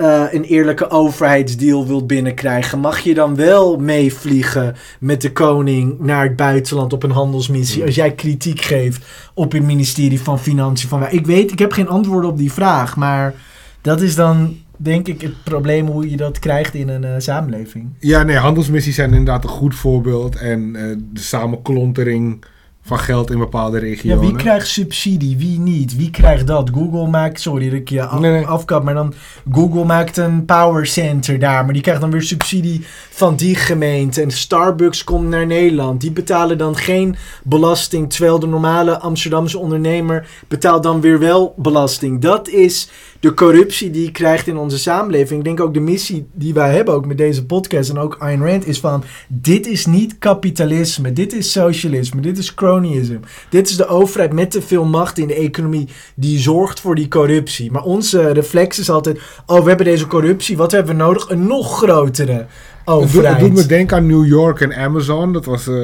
eh, een eerlijke overheidsdeal wilt binnenkrijgen, mag je dan wel meevliegen met de koning naar het buitenland op een handelsmissie als jij kritiek geeft op het ministerie van Financiën? Van, ik weet, ik heb geen antwoord op die vraag, maar dat is dan denk ik het probleem hoe je dat krijgt in een eh, samenleving. Ja, nee, handelsmissies zijn inderdaad een goed voorbeeld. En eh, de samenklontering van geld in bepaalde Ja, regionen. wie krijgt subsidie, wie niet? Wie krijgt dat? Google maakt, sorry dat ik je af, Nee, nee. afkap, maar dan Google maakt een power center daar, maar die krijgt dan weer subsidie van die gemeente. En Starbucks komt naar Nederland, die betalen dan geen belasting, terwijl de normale Amsterdamse ondernemer betaalt dan weer wel belasting. Dat is de corruptie die je krijgt in onze samenleving. Ik denk ook de missie die wij hebben, ook met deze podcast en ook Ayn Rand, is van: dit is niet kapitalisme, dit is socialisme, dit is cronyism. Dit is de overheid met te veel macht in de economie die zorgt voor die corruptie. Maar onze reflex is altijd: oh, we hebben deze corruptie, wat hebben we nodig? Een nog grotere Het doet, overheid. het doet me denken aan New York en Amazon. Dat was, eh,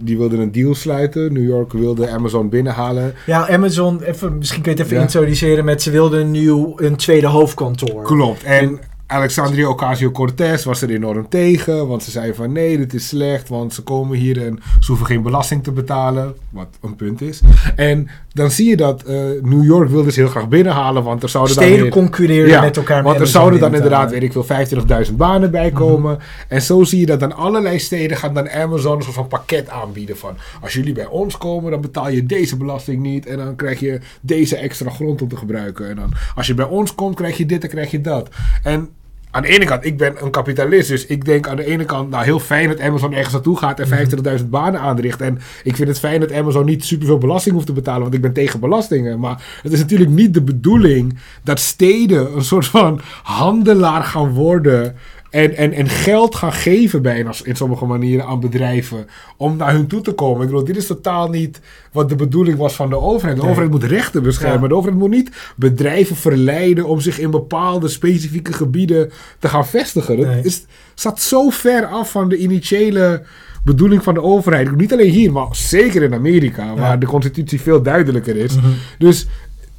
die wilden een deal sluiten. New York wilde Amazon binnenhalen. Ja, Amazon, even, misschien kun je het even Ja. introduceren met ze wilden een nieuw, een tweede hoofdkantoor. Klopt. En Alexandria Ocasio-Cortez was er enorm tegen. Want ze zei van nee, dit is slecht. Want ze komen hier en ze hoeven geen belasting te betalen. Wat een punt is. En dan zie je dat eh, New York wilde ze heel graag binnenhalen. Want er zouden dan Steden concurreren Ja, met elkaar. Want er zouden dan inderdaad, weet ik veel, 25.000 banen bij komen. En zo zie je dat dan allerlei steden gaan dan Amazon een soort van pakket aanbieden van... Als jullie bij ons komen, dan betaal je deze belasting niet. En dan krijg je deze extra grond om te gebruiken. En dan als je bij ons komt, krijg je dit en krijg je dat. En aan de ene kant, ik ben een kapitalist. Dus ik denk aan de ene kant, nou heel fijn dat Amazon ergens naartoe gaat en 25.000 banen aanricht. En ik vind het fijn dat Amazon niet superveel belasting hoeft te betalen, want ik ben tegen belastingen. Maar het is natuurlijk niet de bedoeling dat steden een soort van handelaar gaan worden. En, en, en geld gaan geven bijna in sommige manieren aan bedrijven om naar hun toe te komen. Ik bedoel, dit is totaal niet wat de bedoeling was van de overheid. De Nee. overheid moet rechten beschermen. Ja. De overheid moet niet bedrijven verleiden om zich in bepaalde specifieke gebieden te gaan vestigen. Dat Nee. is, staat zo ver af van de initiële bedoeling van de overheid. Niet alleen hier, maar zeker in Amerika, waar de constitutie veel duidelijker is. Mhm. Dus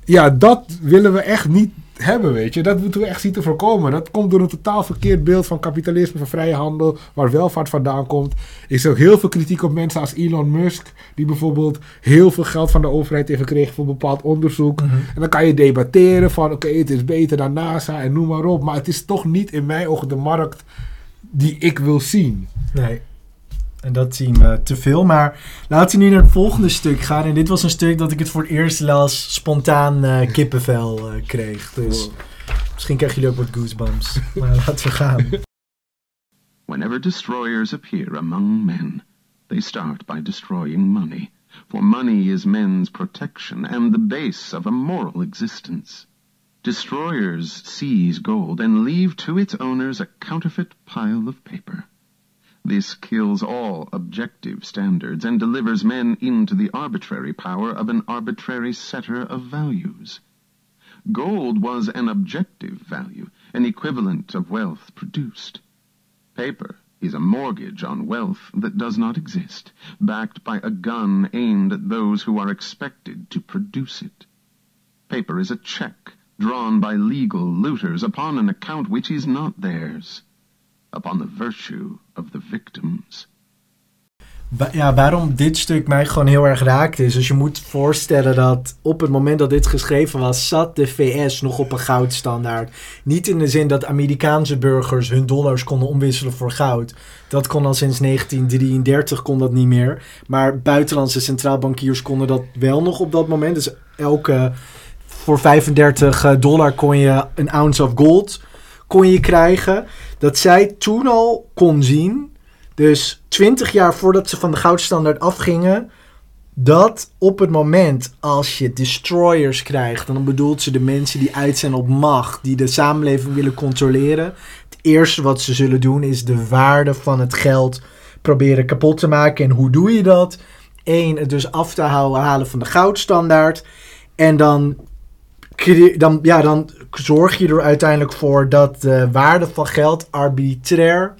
ja, dat willen we echt niet hebben, weet je. Dat moeten we echt zien te voorkomen. Dat komt door een totaal verkeerd beeld van kapitalisme, van vrije handel, waar welvaart vandaan komt. Ik zie ook heel veel kritiek op mensen als Elon Musk, die bijvoorbeeld heel veel geld van de overheid heeft gekregen voor bepaald onderzoek. Mhm. En dan kan je debatteren van, oké, het is beter dan NASA en noem maar op. Maar het is toch niet in mijn ogen de markt die ik wil zien. Nee. En dat zien we te veel. Maar laten we nu naar het volgende stuk gaan. En dit was een stuk dat ik het voor het eerst las spontaan eh, kippenvel eh, kreeg. Dus misschien krijgen jullie ook wat goosebumps. maar *laughs* laten we gaan. Whenever destroyers appear among men, they start by destroying money, for money is men's protection and the base of a moral existence. Destroyers seize gold and leave to its owners a counterfeit pile of paper. This kills all objective standards and delivers men into the arbitrary power of an arbitrary setter of values. Gold was an objective value, an equivalent of wealth produced. Paper is a mortgage on wealth that does not exist, backed by a gun aimed at those who are expected to produce it. Paper is a check drawn by legal looters upon an account which is not theirs, upon the virtue of the victims. Ja, waarom dit stuk mij gewoon heel erg raakt is... Dus je moet voorstellen dat op het moment dat dit geschreven was... zat de VS nog op een goudstandaard. Niet in de zin dat Amerikaanse burgers hun dollars konden omwisselen voor goud. Dat kon al sinds 1933 kon dat niet meer. Maar buitenlandse centraalbankiers konden dat wel nog op dat moment. Dus elke... Voor 35 dollar kon je een ounce of gold kon je krijgen. Dat zij toen al kon zien dus 20 jaar voordat ze van de goudstandaard afgingen, dat op het moment als je destroyers krijgt, dan bedoelt ze de mensen die uit zijn op macht, die de samenleving willen controleren. Het eerste wat ze zullen doen is de waarde van het geld proberen kapot te maken. En hoe doe je dat? Eén, het dus af te houden, halen van de goudstandaard. En dan, dan, ja, dan zorg je er uiteindelijk voor dat de waarde van geld arbitrair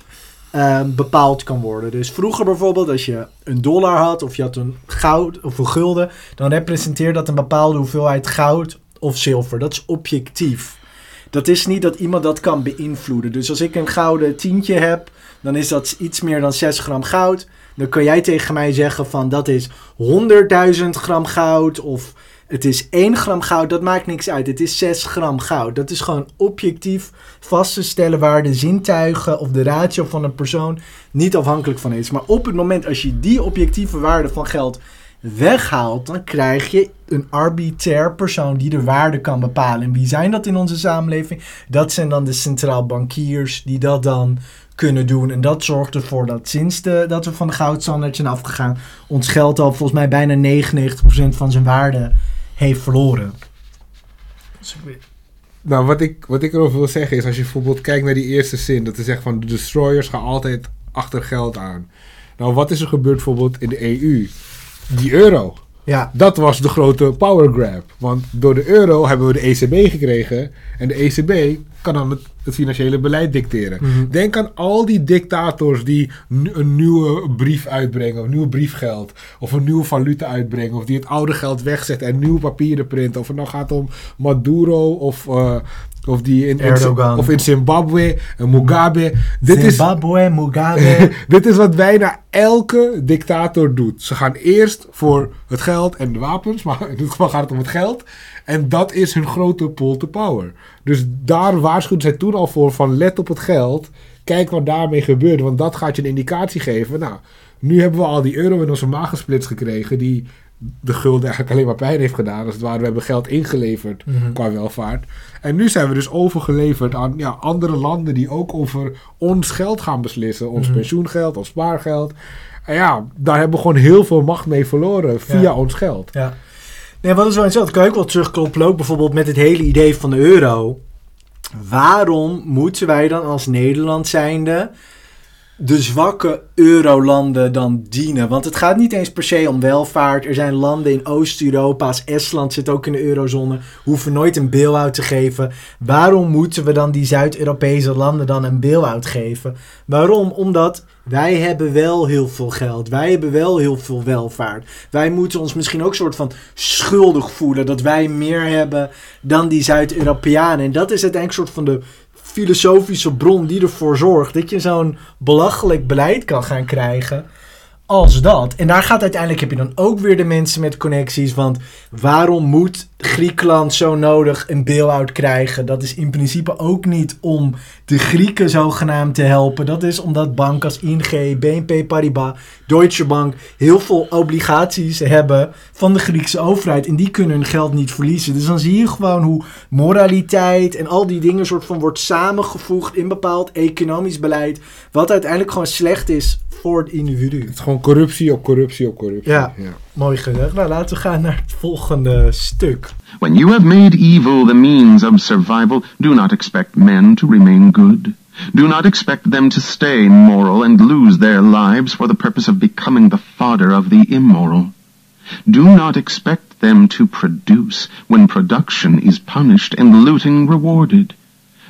eh, bepaald kan worden. Dus vroeger bijvoorbeeld, als je een dollar had of je had een goud of een gulden, dan representeert dat een bepaalde hoeveelheid goud of zilver. Dat is objectief. Dat is niet dat iemand dat kan beïnvloeden. Dus als ik een gouden tientje heb, dan is dat iets meer dan 6 gram goud. Dan kun jij tegen mij zeggen van dat is 100.000 gram goud of het is 1 gram goud. Dat maakt niks uit. Het is 6 gram goud. Dat is gewoon objectief vast te stellen waar de zintuigen of de ratio van een persoon niet afhankelijk van is. Maar op het moment als je die objectieve waarde van geld weghaalt, dan krijg je een arbitrair persoon die de waarde kan bepalen. En wie zijn dat in onze samenleving? Dat zijn dan de centraal bankiers die dat dan kunnen doen. En dat zorgt ervoor dat sinds de, dat we van de goudstandaard zijn afgegaan, ons geld al volgens mij bijna 99% van zijn waarde heeft verloren. Dus ik weet- Nou, wat ik, wat ik erover wil zeggen is, als je bijvoorbeeld kijkt naar die eerste zin, dat ze zegt van de destroyers gaan altijd achter geld aan. Nou, wat is er gebeurd bijvoorbeeld in de EU? Die euro. Ja, Dat was de grote power grab. Want door de euro hebben we de ECB gekregen. En de ECB kan dan het, het financiële beleid dicteren. Mhm. Denk aan al die dictators die een nieuwe brief uitbrengen. Of nieuw briefgeld. Of een nieuwe valuta uitbrengen. Of die het oude geld wegzetten en nieuwe papieren printen. Of het nou gaat om Maduro of... eh, of die in, Erdogan. of in Zimbabwe, Mugabe. Dit is, Zimbabwe, Mugabe. *laughs* dit is wat bijna elke dictator doet. Ze gaan eerst voor het geld en de wapens, maar in dit geval gaat het om het geld. En dat is hun grote pull to power. Dus daar waarschuwden zij toen al voor van let op het geld. Kijk wat daarmee gebeurt, want dat gaat je een indicatie geven. Nou, nu hebben we al die euro in onze maag gesplitst gekregen die de gulden eigenlijk alleen maar pijn heeft gedaan. Als het ware, we hebben geld ingeleverd Mhm. qua welvaart. En nu zijn we dus overgeleverd aan ja, andere landen die ook over ons geld gaan beslissen. Ons Mhm. pensioengeld, ons spaargeld. En ja, daar hebben we gewoon heel veel macht mee verloren via Ja. ons geld. Ja. Nee, wat is wel interessant. Kan ook wel terugkoppelen, ook bijvoorbeeld met het hele idee van de euro. Waarom moeten wij dan als Nederland zijnde de zwakke eurolanden dan dienen. Want het gaat niet eens per se om welvaart. Er zijn landen in Oost-Europa, als Estland zit ook in de eurozone, hoeven nooit een bail-out te geven. Waarom moeten we dan die Zuid-Europese landen dan een bail-out geven? Waarom? Omdat wij hebben wel heel veel geld. Wij hebben wel heel veel welvaart. Wij moeten ons misschien ook soort van schuldig voelen dat wij meer hebben dan die Zuid-Europeanen. En dat is uiteindelijk soort van de filosofische bron die ervoor zorgt dat je zo'n belachelijk beleid kan gaan krijgen als dat. En daar gaat uiteindelijk heb je dan ook weer de mensen met connecties. Want waarom moet Griekenland zo nodig een bail-out krijgen? Dat is in principe ook niet om de Grieken zogenaamd te helpen. Dat is omdat banken als ING, BNP Paribas, Deutsche Bank heel veel obligaties hebben van de Griekse overheid. En die kunnen hun geld niet verliezen. Dus dan zie je gewoon hoe moraliteit en al die dingen soort van wordt samengevoegd in bepaald economisch beleid. Wat uiteindelijk gewoon slecht is voor het individu. Het is gewoon corruptie op corruptie op corruptie. Ja. Mooi gezegd. Nou, laten we gaan naar het volgende stuk. When you have made evil the means of survival, do not expect men to remain good. Do not expect them to stay moral and lose their lives for the purpose of becoming the fodder of the immoral. Do not expect them to produce when production is punished and looting rewarded.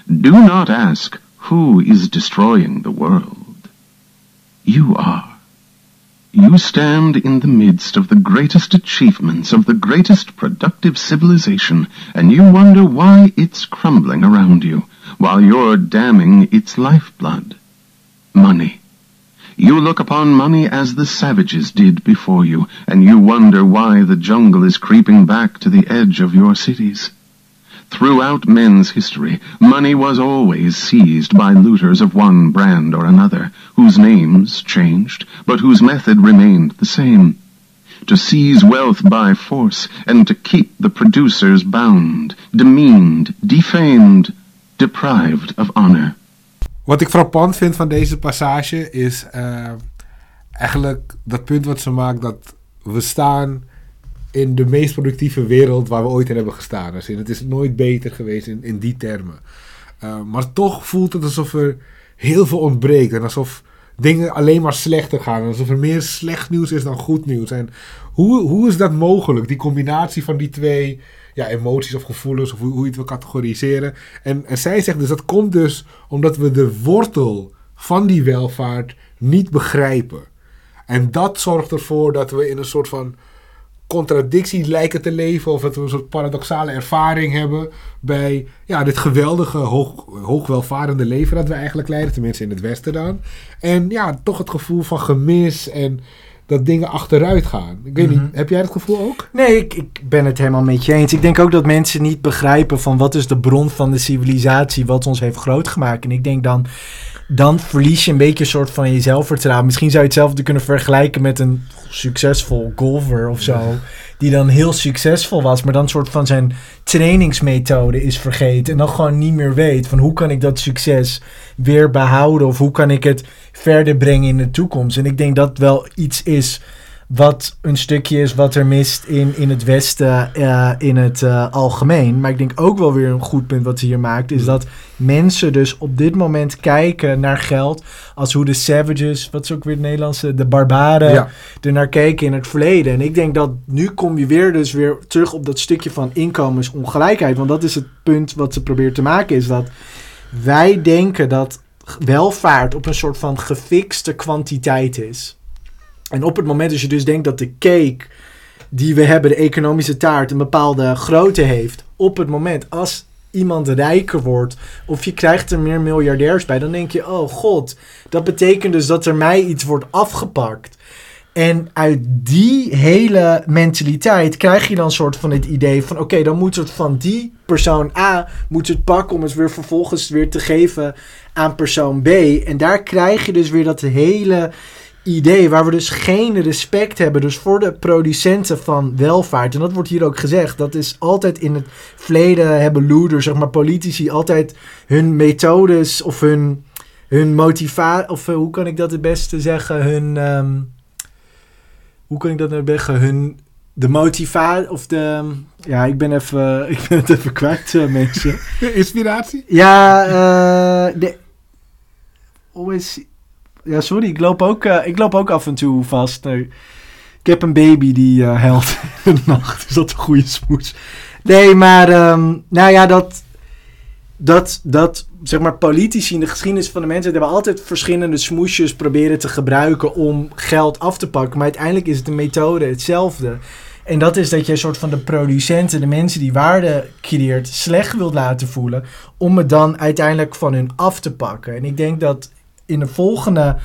Do not ask who is destroying the world. You are. You stand in the midst of the greatest achievements of the greatest productive civilization, and you wonder why it's crumbling around you, while you're damning its lifeblood. Money. You look upon money as the savages did before you, and you wonder why the jungle is creeping back to the edge of your cities. Throughout men's history, money was always seized by looters of one brand or another, whose names changed, but whose method remained the same. To seize wealth by force, and to keep the producers bound, demeaned, defamed, deprived of honor. Wat ik frappant vind van deze passage is uh, eigenlijk dat punt wat ze maakt dat we staan in de meest productieve wereld waar we ooit in hebben gestaan. Dus het is nooit beter geweest in, in die termen. Uh, maar toch voelt het alsof er heel veel ontbreekt. En alsof dingen alleen maar slechter gaan. Alsof er meer slecht nieuws is dan goed nieuws. En hoe, hoe is dat mogelijk? Die combinatie van die twee ja, emoties of gevoelens, of hoe, hoe je het wil categoriseren. En, en zij zegt dus dat komt dus omdat we de wortel van die welvaart niet begrijpen. En dat zorgt ervoor dat we in een soort van contradictie lijken te leven. Of dat we een soort paradoxale ervaring hebben bij ja, dit geweldige, hoog, hoogwelvarende leven dat we eigenlijk leiden. Tenminste in het Westen dan. En ja, toch het gevoel van gemis en dat dingen achteruit gaan. Ik weet niet, Mhm. heb jij dat gevoel ook? Nee, ik, ik ben het helemaal met je eens. Ik denk ook dat mensen niet begrijpen van wat is de bron van de civilisatie wat ons heeft groot gemaakt. En ik denk dan, dan verlies je een beetje een soort van je zelfvertrouwen. Misschien zou je hetzelfde kunnen vergelijken met een succesvol golfer of zo. Die dan heel succesvol was, maar dan een soort van zijn trainingsmethode is vergeten. En dan gewoon niet meer weet van hoe kan ik dat succes weer behouden. Of hoe kan ik het verder brengen in de toekomst. En ik denk dat wel iets is wat een stukje is wat er mist in, in het Westen eh, in het eh, algemeen. Maar ik denk ook wel weer een goed punt wat ze hier maakt, is dat mensen dus op dit moment kijken naar geld als hoe de savages, wat is ook weer het Nederlandse, de barbaren, Ja. er naar keken in het verleden. En ik denk dat nu kom je weer dus weer terug op dat stukje van inkomensongelijkheid. Want dat is het punt wat ze probeert te maken, is dat wij denken dat welvaart op een soort van gefixte kwantiteit is. En op het moment dat je dus denkt dat de cake die we hebben, de economische taart, een bepaalde grootte heeft. Op het moment als iemand rijker wordt of je krijgt er meer miljardairs bij, dan denk je, oh god, dat betekent dus dat er mij iets wordt afgepakt. En uit die hele mentaliteit krijg je dan soort van het idee van... oké, dan moet het van die persoon A moet het pakken om het weer vervolgens weer te geven aan persoon B. En daar krijg je dus weer dat hele idee waar we dus geen respect hebben dus voor de producenten van welvaart. En dat wordt hier ook gezegd. Dat is altijd in het verleden hebben loerders, zeg maar politici, altijd hun methodes of hun, hun motivatie... of eh, hoe kan ik dat het beste zeggen? Hun... ehm, hoe kan ik dat nou zeggen? Hun... De motivatie of de... Ja, ik ben, even, *laughs* ik ben het even kwijt, eh, mensen. Inspiratie? Ja, eh de, is, Ja, sorry, ik loop ook, eh, ik loop ook af en toe vast. Eh, ik heb een baby die eh huilt *laughs* in de nacht. Is dat een goede smoes? Nee, maar ehm, nou ja, dat, dat, dat zeg maar politici in de geschiedenis van de mensheid hebben altijd verschillende smoesjes proberen te gebruiken om geld af te pakken. Maar uiteindelijk is de methode hetzelfde. En dat is dat je een soort van de producenten, de mensen die waarde creëert, slecht wilt laten voelen. Om het dan uiteindelijk van hun af te pakken. En ik denk dat in de volgende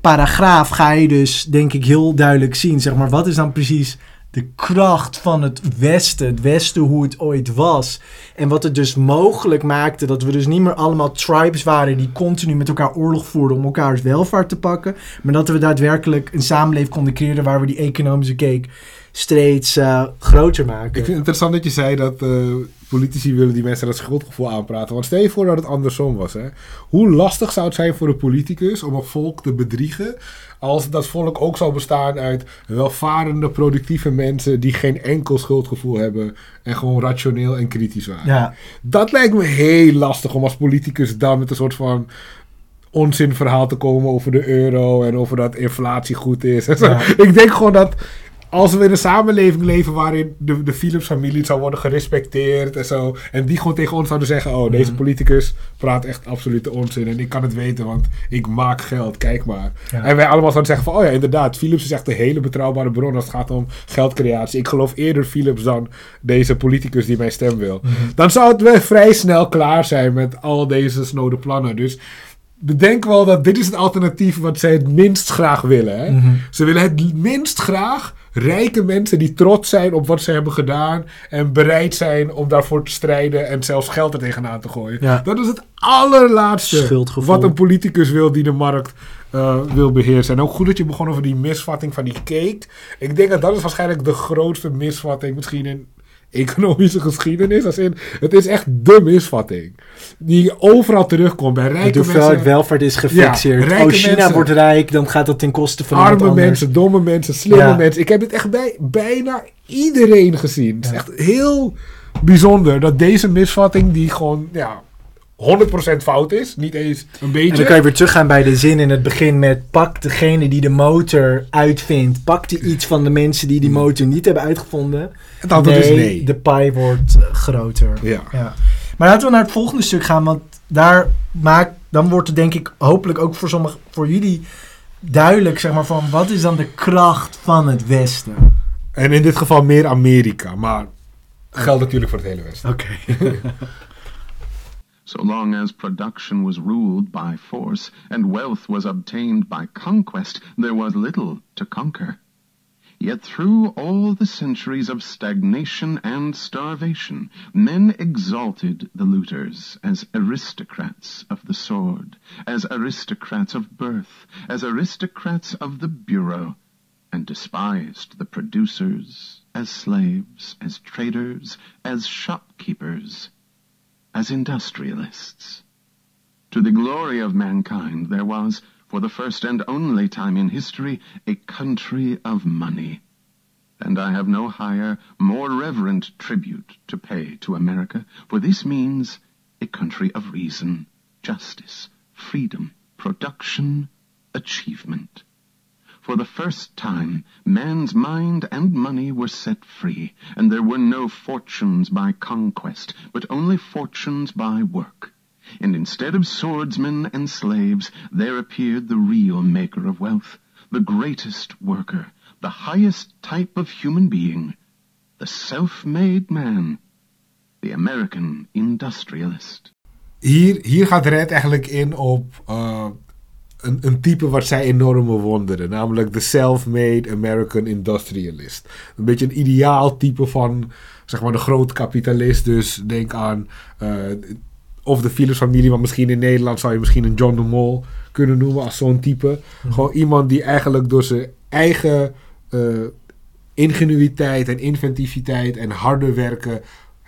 paragraaf ga je dus, denk ik, heel duidelijk zien. Zeg maar, wat is dan precies de kracht van het Westen. Het Westen hoe het ooit was. En wat het dus mogelijk maakte dat we dus niet meer allemaal tribes waren die continu met elkaar oorlog voerden om elkaars welvaart te pakken. Maar dat we daadwerkelijk een samenleving konden creëren waar we die economische cake steeds eh, groter maken. Ik vind het interessant dat je zei dat eh, politici willen die mensen dat schuldgevoel aanpraten. Want stel je voor dat het andersom was. Hè? Hoe lastig zou het zijn voor een politicus om een volk te bedriegen... als dat volk ook zou bestaan uit welvarende, productieve mensen... die geen enkel schuldgevoel hebben en gewoon rationeel en kritisch waren. Ja. Dat lijkt me heel lastig om als politicus dan met een soort van onzinverhaal te komen over de euro en over dat inflatie goed is. Ja. Ik denk gewoon dat als we in een samenleving leven waarin de, de Philips-familie zou worden gerespecteerd en zo, en die gewoon tegen ons zouden zeggen: Oh, deze Mhm. politicus praat echt absolute onzin en ik kan het weten, want ik maak geld, kijk maar. Ja. En wij allemaal zouden zeggen: van, Oh ja, inderdaad, Philips is echt een hele betrouwbare bron als het gaat om geldcreatie. Ik geloof eerder Philips dan deze politicus die mijn stem wil. Mhm. Dan zou het wel vrij snel klaar zijn met al deze snode plannen. Dus bedenk wel dat dit is het alternatief wat zij het minst graag willen. Hè? Mhm. Ze willen het minst graag rijke mensen die trots zijn op wat ze hebben gedaan en bereid zijn om daarvoor te strijden en zelfs geld er tegenaan te gooien. Ja. Dat is het allerlaatste wat een politicus wil die de markt eh, wil beheersen. En ook goed dat je begon over die misvatting van die cake. Ik denk dat dat is waarschijnlijk de grootste misvatting misschien in economische geschiedenis. Als in, het is echt de misvatting. Die overal terugkomt bij De rijke hoeveelheid mensen. welvaart is gefixeerd. Ja, rijke oh, China mensen. wordt rijk, dan gaat dat ten koste van Arme mensen, domme mensen, slimme Ja. mensen. Ik heb dit echt bij bijna iedereen gezien. Het is echt heel bijzonder dat deze misvatting, die gewoon ja, 100% fout is, niet eens een beetje. En dan kan je weer teruggaan bij de zin in het begin met pak degene die de motor uitvindt. Pak die iets van de mensen die die motor niet hebben uitgevonden. het antwoord is nee. de pie wordt eh, groter. Ja. Ja. Maar laten we naar het volgende stuk gaan, want daar maakt, dan wordt het denk ik hopelijk ook voor sommige, voor jullie duidelijk, zeg maar, van wat is dan de kracht van het Westen? En in dit geval meer Amerika, maar geldt natuurlijk voor het hele Westen. Oké. *laughs* So long as production was ruled by force and wealth was obtained by conquest, there was little to conquer. Yet through all the centuries of stagnation and starvation, men exalted the looters as aristocrats of the sword, as aristocrats of birth, as aristocrats of the bureau, and despised the producers as slaves, as traders, as shopkeepers, as industrialists. To the glory of mankind, there was, for the first and only time in history, a country of money. And I have no higher, more reverent tribute to pay to America, for this means a country of reason, justice, freedom, production, achievement. For the first time, man's mind and money were set free, and there were no fortunes by conquest, but only fortunes by work. And instead of swordsmen and slaves, there appeared the real maker of wealth, the greatest worker, the highest type of human being, the self-made man, the American industrialist. Hier, hier gaat Red eigenlijk in op eh, een, een type wat zij enorm bewonderen. Namelijk de self-made American industrialist. Een beetje een ideaal type van zeg maar de groot kapitalist. Dus denk aan eh, of de Philips familie, maar misschien in Nederland zou je misschien een John de Mol kunnen noemen als zo'n type. Gewoon iemand die eigenlijk door zijn eigen eh, ingenuïteit en inventiviteit en harde werken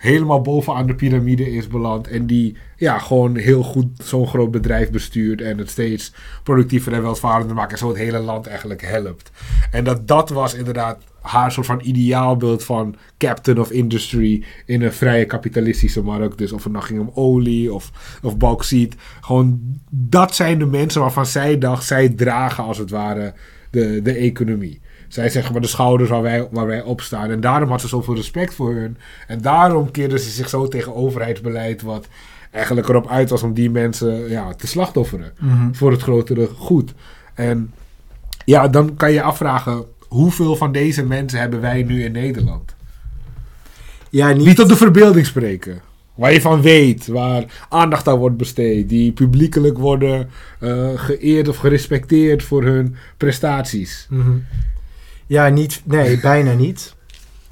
helemaal bovenaan de piramide is beland. En die ja, gewoon heel goed zo'n groot bedrijf bestuurt. En het steeds productiever en welvarender maakt. En zo het hele land eigenlijk helpt. En dat dat was inderdaad haar soort van ideaalbeeld van captain of industry in een vrije kapitalistische markt. Dus of het nou ging om olie of, of bauxiet. Gewoon dat zijn de mensen waarvan zij dacht, zij dragen als het ware de, de economie. Zij zeggen maar de schouders waar wij, waar wij op staan. En daarom had ze zoveel respect voor hun. En daarom keerde ze zich zo tegen overheidsbeleid, wat eigenlijk erop uit was om die mensen ja, te slachtofferen. Voor het grotere goed. En ja, dan kan je afvragen, hoeveel van deze mensen hebben wij nu in Nederland? Ja, niet... Niet tot de verbeelding spreken. Waar je van weet, waar aandacht aan wordt besteed. Die publiekelijk worden eh, geëerd of gerespecteerd voor hun prestaties. Mhm. Ja, niet, nee, *laughs* bijna niet.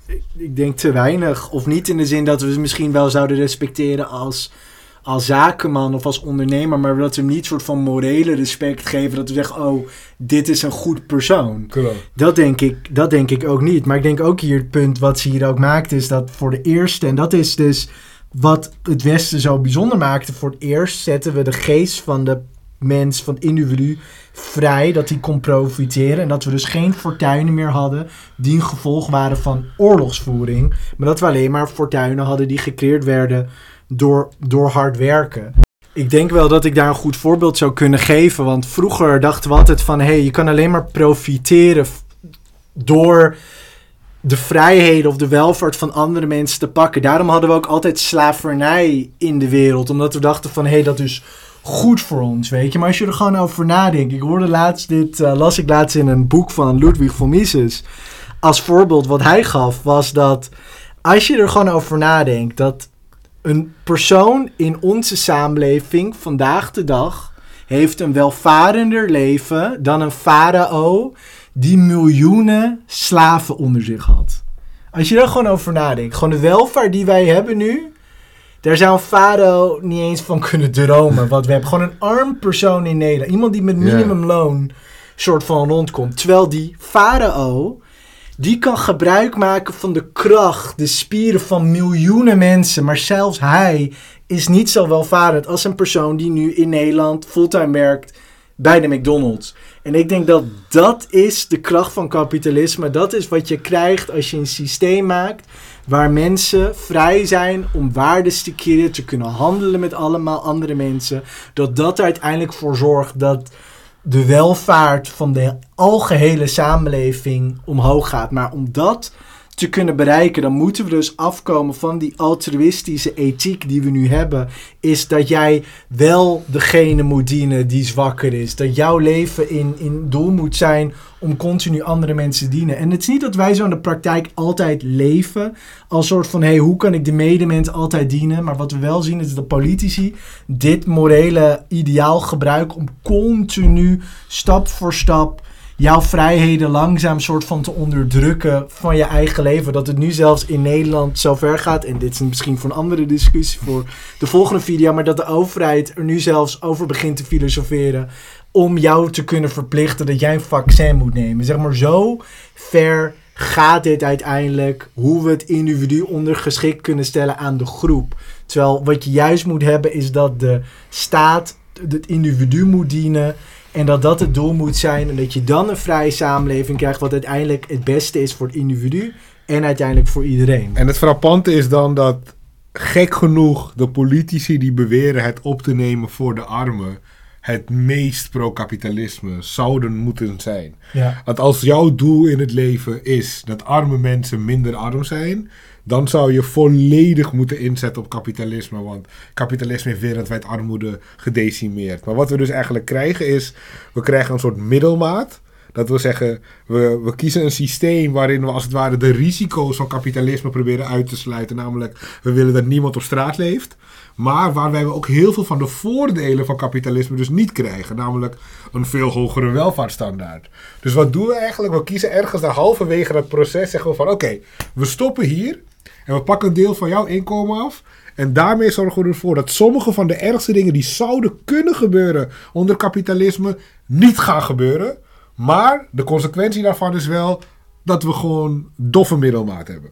Ik, ik denk te weinig. Of niet in de zin dat we ze misschien wel zouden respecteren als, als zakenman of als ondernemer, maar dat we hem niet soort van morele respect geven. Dat we zeggen, oh, dit is een goed persoon. Klopt. Dat denk, ik, dat denk ik ook niet. Maar ik denk ook hier het punt wat ze hier ook maakt, is dat voor de eerste, en dat is dus wat het Westen zo bijzonder maakte, voor het eerst zetten we de geest van de mens, van individu, vrij, dat hij kon profiteren. En dat we dus geen fortuinen meer hadden die een gevolg waren van oorlogsvoering. Maar dat we alleen maar fortuinen hadden die gecreëerd werden door, door hard werken. Ik denk wel dat ik daar een goed voorbeeld zou kunnen geven. Want vroeger dachten we altijd van... hé, hey, je kan alleen maar profiteren door de vrijheden of de welvaart van andere mensen te pakken. Daarom hadden we ook altijd slavernij in de wereld. Omdat we dachten van, hé, hey, dat is goed voor ons, weet je. Maar als je er gewoon over nadenkt. Ik hoorde laatst dit, eh, las ik laatst in een boek van Ludwig von Mises. Als voorbeeld wat hij gaf, was dat als je er gewoon over nadenkt, dat een persoon in onze samenleving vandaag de dag heeft een welvarender leven dan een farao die miljoenen slaven onder zich had. Als je er gewoon over nadenkt, gewoon de welvaart die wij hebben nu, daar zou een farao niet eens van kunnen dromen. Wat we hebben, gewoon een arm persoon in Nederland, iemand die met minimumloon soort van rondkomt, terwijl die farao die kan gebruik maken van de kracht, de spieren van miljoenen mensen. Maar zelfs hij is niet zo welvarend als een persoon die nu in Nederland fulltime werkt bij de McDonald's. En ik denk dat dat is de kracht van kapitalisme. Dat is wat je krijgt als je een systeem maakt waar mensen vrij zijn om waardes te keren, te kunnen handelen met allemaal andere mensen. Dat dat er uiteindelijk voor zorgt dat de welvaart van de algehele samenleving omhoog gaat. Maar om dat te kunnen bereiken, dan moeten we dus afkomen van die altruïstische ethiek die we nu hebben. Is dat jij wel degene moet dienen die zwakker is. Dat jouw leven in, in doel moet zijn om continu andere mensen te dienen. En het is niet dat wij zo in de praktijk altijd leven als soort van, hey, hoe kan ik de medemens altijd dienen? Maar wat we wel zien is dat politici dit morele ideaal gebruiken om continu, stap voor stap, jouw vrijheden langzaam soort van te onderdrukken van je eigen leven. Dat het nu zelfs in Nederland zo ver gaat. En dit is misschien voor een andere discussie voor de volgende video. Maar dat de overheid er nu zelfs over begint te filosoferen. Om jou te kunnen verplichten dat jij een vaccin moet nemen. Zeg maar zo ver gaat dit uiteindelijk. Hoe we het individu ondergeschikt kunnen stellen aan de groep. Terwijl wat je juist moet hebben is dat de staat het individu moet dienen. En dat dat het doel moet zijn. En dat je dan een vrije samenleving krijgt. Wat uiteindelijk het beste is voor het individu. En uiteindelijk voor iedereen. En het frappante is dan dat gek genoeg de politici die beweren het op te nemen voor de armen het meest pro-kapitalisme zouden moeten zijn. Ja. Want als jouw doel in het leven is dat arme mensen minder arm zijn, dan zou je volledig moeten inzetten op kapitalisme. Want kapitalisme heeft wereldwijd armoede gedecimeerd. Maar wat we dus eigenlijk krijgen is, we krijgen een soort middelmaat. Dat wil zeggen, we, we kiezen een systeem waarin we als het ware de risico's van kapitalisme proberen uit te sluiten. Namelijk, we willen dat niemand op straat leeft. Maar waarbij we ook heel veel van de voordelen van kapitalisme dus niet krijgen. Namelijk een veel hogere welvaartsstandaard. Dus wat doen we eigenlijk? We kiezen ergens daar halverwege dat proces. Zeggen we van oké, we stoppen hier. En we pakken een deel van jouw inkomen af. En daarmee zorgen we ervoor dat sommige van de ergste dingen die zouden kunnen gebeuren onder kapitalisme niet gaan gebeuren. Maar de consequentie daarvan is wel dat we gewoon doffe middelmaat hebben.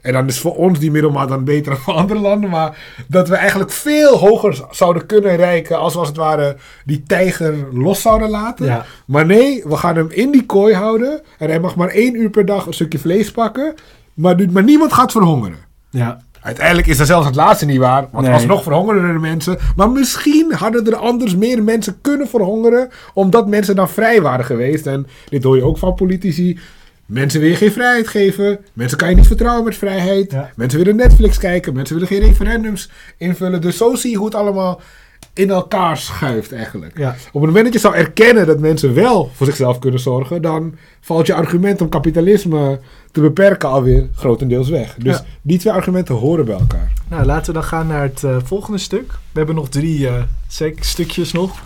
En dan is voor ons die middelmaat dan beter dan voor andere landen. Maar dat we eigenlijk veel hoger zouden kunnen reiken als we als het ware die tijger los zouden laten. Ja. Maar nee, we gaan hem in die kooi houden. En hij mag maar één uur per dag een stukje vlees pakken. Maar, maar niemand gaat verhongeren. Ja. Uiteindelijk is dat zelfs het laatste niet waar. Want Nee. alsnog verhongeren er mensen. Maar misschien hadden er anders meer mensen kunnen verhongeren. Omdat mensen dan vrij waren geweest. En dit hoor je ook van politici. Mensen willen geen vrijheid geven. Mensen kan je niet vertrouwen met vrijheid. Ja. Mensen willen Netflix kijken. Mensen willen geen referendums invullen. Dus zo zie je hoe het allemaal in elkaar schuift eigenlijk. Ja. Op het moment dat je zou erkennen dat mensen wel voor zichzelf kunnen zorgen, dan valt je argument om kapitalisme te beperken alweer grotendeels weg. Dus Ja. die twee argumenten horen bij elkaar. Nou, laten we dan gaan naar het eh, volgende stuk. We hebben nog drie eh, sec- stukjes nog.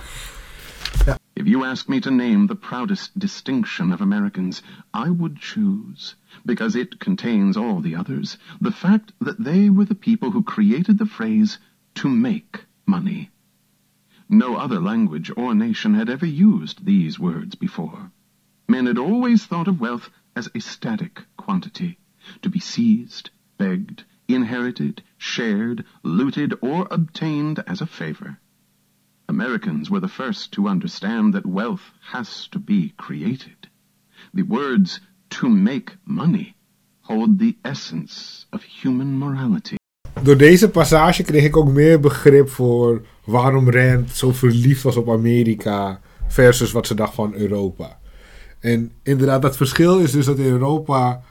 If you ask me to name the proudest distinction of Americans, I would choose, because it contains all the others, the fact that they were the people who created the phrase to make money. No other language or nation had ever used these words before. Men had always thought of wealth as a static quantity, to be seized, begged, inherited, shared, looted, or obtained as a favor. Americans were the first to understand that wealth has to be created. The words to make money hold the essence of human morality. Door deze passage kreeg ik ook meer begrip voor waarom Rand zo verliefd was op Amerika versus wat ze dacht van Europa. En inderdaad, dat verschil is dus dat in Europa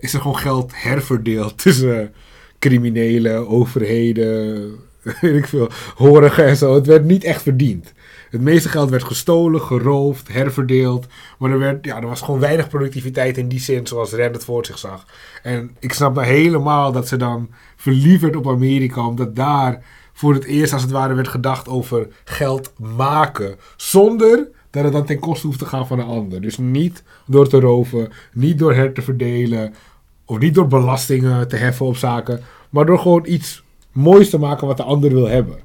is er gewoon geld herverdeeld *laughs* tussen criminelen, overheden, *laughs* weet ik veel, horigen en zo. Het werd niet echt verdiend. Het meeste geld werd gestolen, geroofd, herverdeeld. Maar er, werd, ja, er was gewoon weinig productiviteit in die zin zoals Rand het voor zich zag. En ik snap nou helemaal dat ze dan verliefd op Amerika. Omdat daar voor het eerst als het ware werd gedacht over geld maken. Zonder dat het dan ten koste hoeft te gaan van een ander. Dus niet door te roven, niet door her te verdelen. Of niet door belastingen te heffen op zaken. Maar door gewoon iets moois te maken wat de ander wil hebben.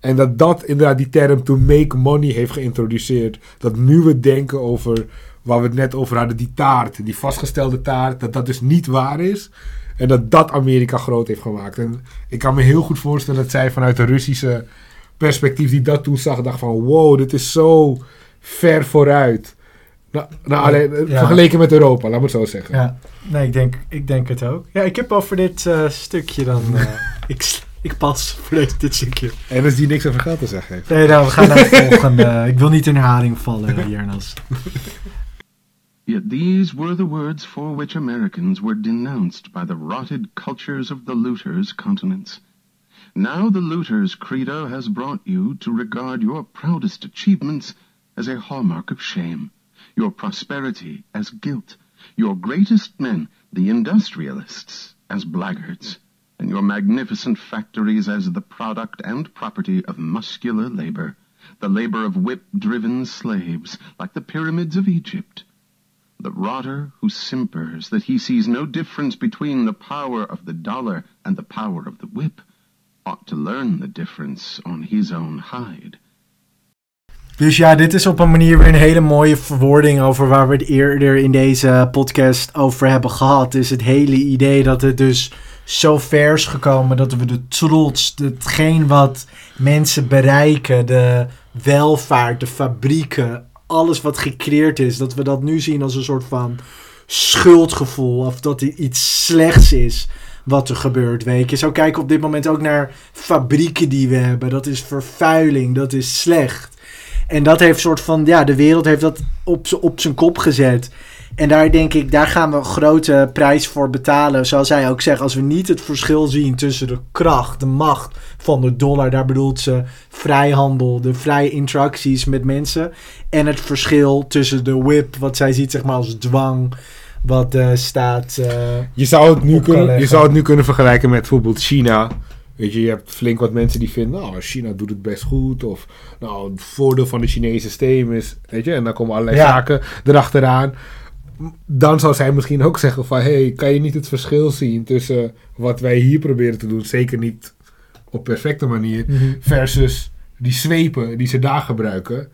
En dat dat inderdaad die term to make money heeft geïntroduceerd. Dat nu we denken over waar we het net over hadden, die taart, die vastgestelde taart, dat dat dus niet waar is. En dat dat Amerika groot heeft gemaakt. En ik kan me heel goed voorstellen dat zij vanuit de Russische perspectief die dat toen zag, dacht van wow, dit is zo ver vooruit. Nou, nou alleen, Ja. vergeleken met Europa, laat me het zo zeggen. Ja, nee, ik denk, ik denk het ook. Ja, ik heb over dit eh, stukje dan... *laughs* eh, ik, ik pas voor dit, dit stukje. En als die niks over geld te zeggen heeft. Nee, nou, we gaan naar het volgende. Ik wil niet in herhaling vallen, Jernas. *laughs* Yet these were the words for which Americans were denounced by the rotted cultures of the looters' continents. Now the looters' credo has brought you to regard your proudest achievements as a hallmark of shame, your prosperity as guilt, your greatest men, the industrialists, as blackguards, and your magnificent factories as the product and property of muscular labor, the labor of whip-driven slaves, like the pyramids of Egypt. The rotter who simpers that he sees no difference between the power of the dollar and the power of the whip ought to learn the difference on his own hide. Dus ja, dit is op een manier weer een hele mooie verwoording over waar we het eerder in deze podcast over hebben gehad. Is het hele idee dat het dus zo ver is gekomen dat we de trots, hetgeen wat mensen bereiken, de welvaart, de fabrieken, alles wat gecreëerd is, dat we dat nu zien als een soort van schuldgevoel of dat er iets slechts is wat er gebeurt, weet je. Zo kijken op dit moment ook naar fabrieken die we hebben. Dat is vervuiling, dat is slecht. En dat heeft soort van, ja, de wereld heeft dat op, op zijn kop gezet. En daar denk ik, daar gaan we een grote prijs voor betalen. Zoals zij ook zegt, als we niet het verschil zien tussen de kracht, de macht van de dollar, daar bedoelt ze vrijhandel, de vrije interacties met mensen. En het verschil tussen de whip, wat zij ziet zeg maar als dwang, wat eh, staat. eh, Je zou, het nu kunnen, je zou het nu kunnen vergelijken met bijvoorbeeld China. Weet je, je hebt flink wat mensen die vinden, nou, China doet het best goed. Of, nou, het voordeel van het Chinese systeem is, weet je, en dan komen allerlei Ja. zaken erachteraan. Dan zou zij misschien ook zeggen van, hey, kan je niet het verschil zien tussen wat wij hier proberen te doen, zeker niet op perfecte manier, versus die zwepen die ze daar gebruiken.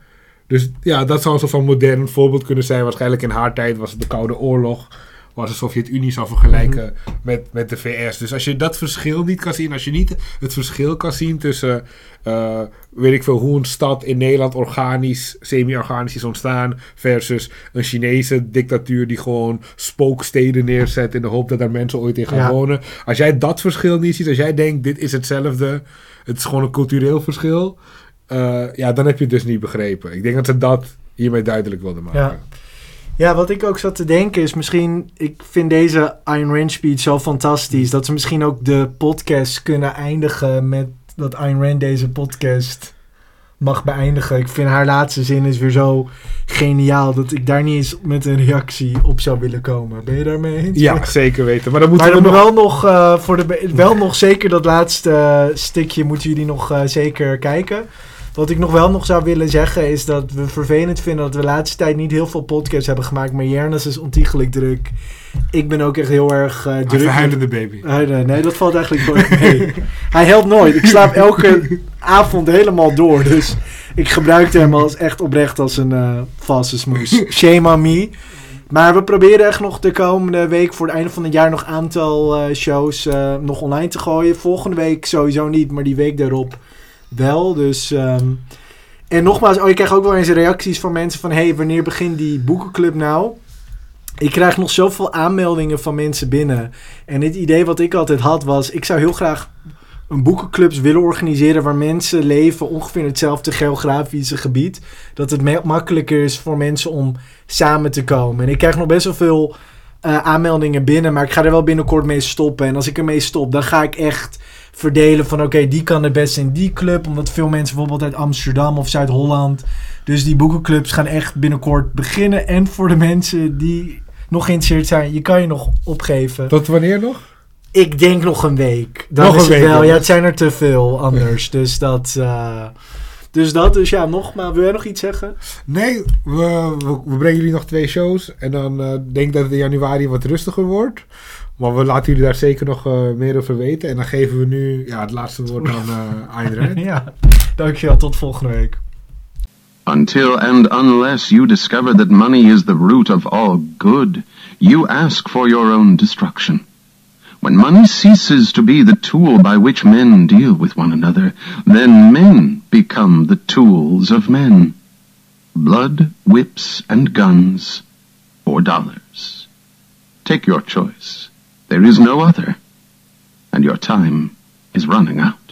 Dus ja, dat zou een soort van modern voorbeeld kunnen zijn. Waarschijnlijk in haar tijd was het de Koude Oorlog. Wat de Sovjet-Unie zou vergelijken met, met de VS. Dus als je dat verschil niet kan zien, als je niet het verschil kan zien tussen, eh, weet ik veel, hoe een stad in Nederland organisch, semi-organisch is ontstaan, versus een Chinese dictatuur die gewoon spooksteden neerzet in de hoop dat daar mensen ooit in gaan Ja. wonen. Als jij dat verschil niet ziet, als jij denkt, dit is hetzelfde, het is gewoon een cultureel verschil, eh, ja, dan heb je het dus niet begrepen. Ik denk dat ze dat hiermee duidelijk wilden maken. Ja. Ja, wat ik ook zat te denken is misschien... Ik vind deze Iron Rand speech zo fantastisch... dat ze misschien ook de podcast kunnen eindigen met... dat Ayn Rand deze podcast mag beëindigen. Ik vind haar laatste zin is weer zo geniaal... dat ik daar niet eens met een reactie op zou willen komen. Ben je daarmee eens? Ja, zeker weten. Maar dan moeten Maar we dan nog... wel nog, eh, voor de, wel *laughs* nog zeker dat laatste stukje moeten jullie nog eh, zeker kijken. Wat ik nog wel nog zou willen zeggen is dat we vervelend vinden dat we de laatste tijd niet heel veel podcasts hebben gemaakt. Maar Jernas is ontiegelijk druk. Ik ben ook echt heel erg Een druk. verhuilende baby. Nee, dat valt eigenlijk nooit mee. *laughs* Hij helpt nooit. Ik slaap elke avond helemaal door. Dus ik gebruikte hem als echt oprecht als een eh valse smoes. *laughs* Shame on me. Maar we proberen echt nog de komende week voor het einde van het jaar nog een aantal eh, shows nog online te gooien. Volgende week sowieso niet, maar die week daarop wel. Dus, ehm, en nogmaals, oh, ik krijg ook wel eens reacties van mensen van... hey, wanneer begint die boekenclub nou? Ik krijg nog zoveel aanmeldingen van mensen binnen. En het idee wat ik altijd had was... ik zou heel graag een boekenclubs willen organiseren... waar mensen leven ongeveer in hetzelfde geografische gebied. Dat het makkelijker is voor mensen om samen te komen. En ik krijg nog best wel veel eh, aanmeldingen binnen... maar ik ga er wel binnenkort mee stoppen. En als ik ermee stop, dan ga ik echt verdelen van... oké, die kan het best in die club... omdat veel mensen bijvoorbeeld uit Amsterdam of Zuid-Holland... dus die boekenclubs gaan echt binnenkort beginnen. En voor de mensen die nog geïnteresseerd zijn... je kan je nog opgeven. Tot wanneer nog? Ik denk nog een week. Dan Nog is een het week, wel. Ja, het zijn er te veel anders. dus dat... eh, dus dat, dus ja, nogmaals, wil jij nog iets zeggen? Nee, we, we, we brengen jullie nog twee shows. En dan eh, denk ik dat het in januari wat rustiger wordt. Maar we laten jullie daar zeker nog eh, meer over weten. En dan geven we nu ja, het laatste woord aan uh, Ayn Rand. Ja, dankjewel. Tot volgende week. Until and unless you discover that money is the root of all good, you ask for your own destruction. When money ceases to be the tool by which men deal with one another, then men become the tools of men. Blood, whips, and guns, or dollars. Take your choice. There is no other, and your time is running out.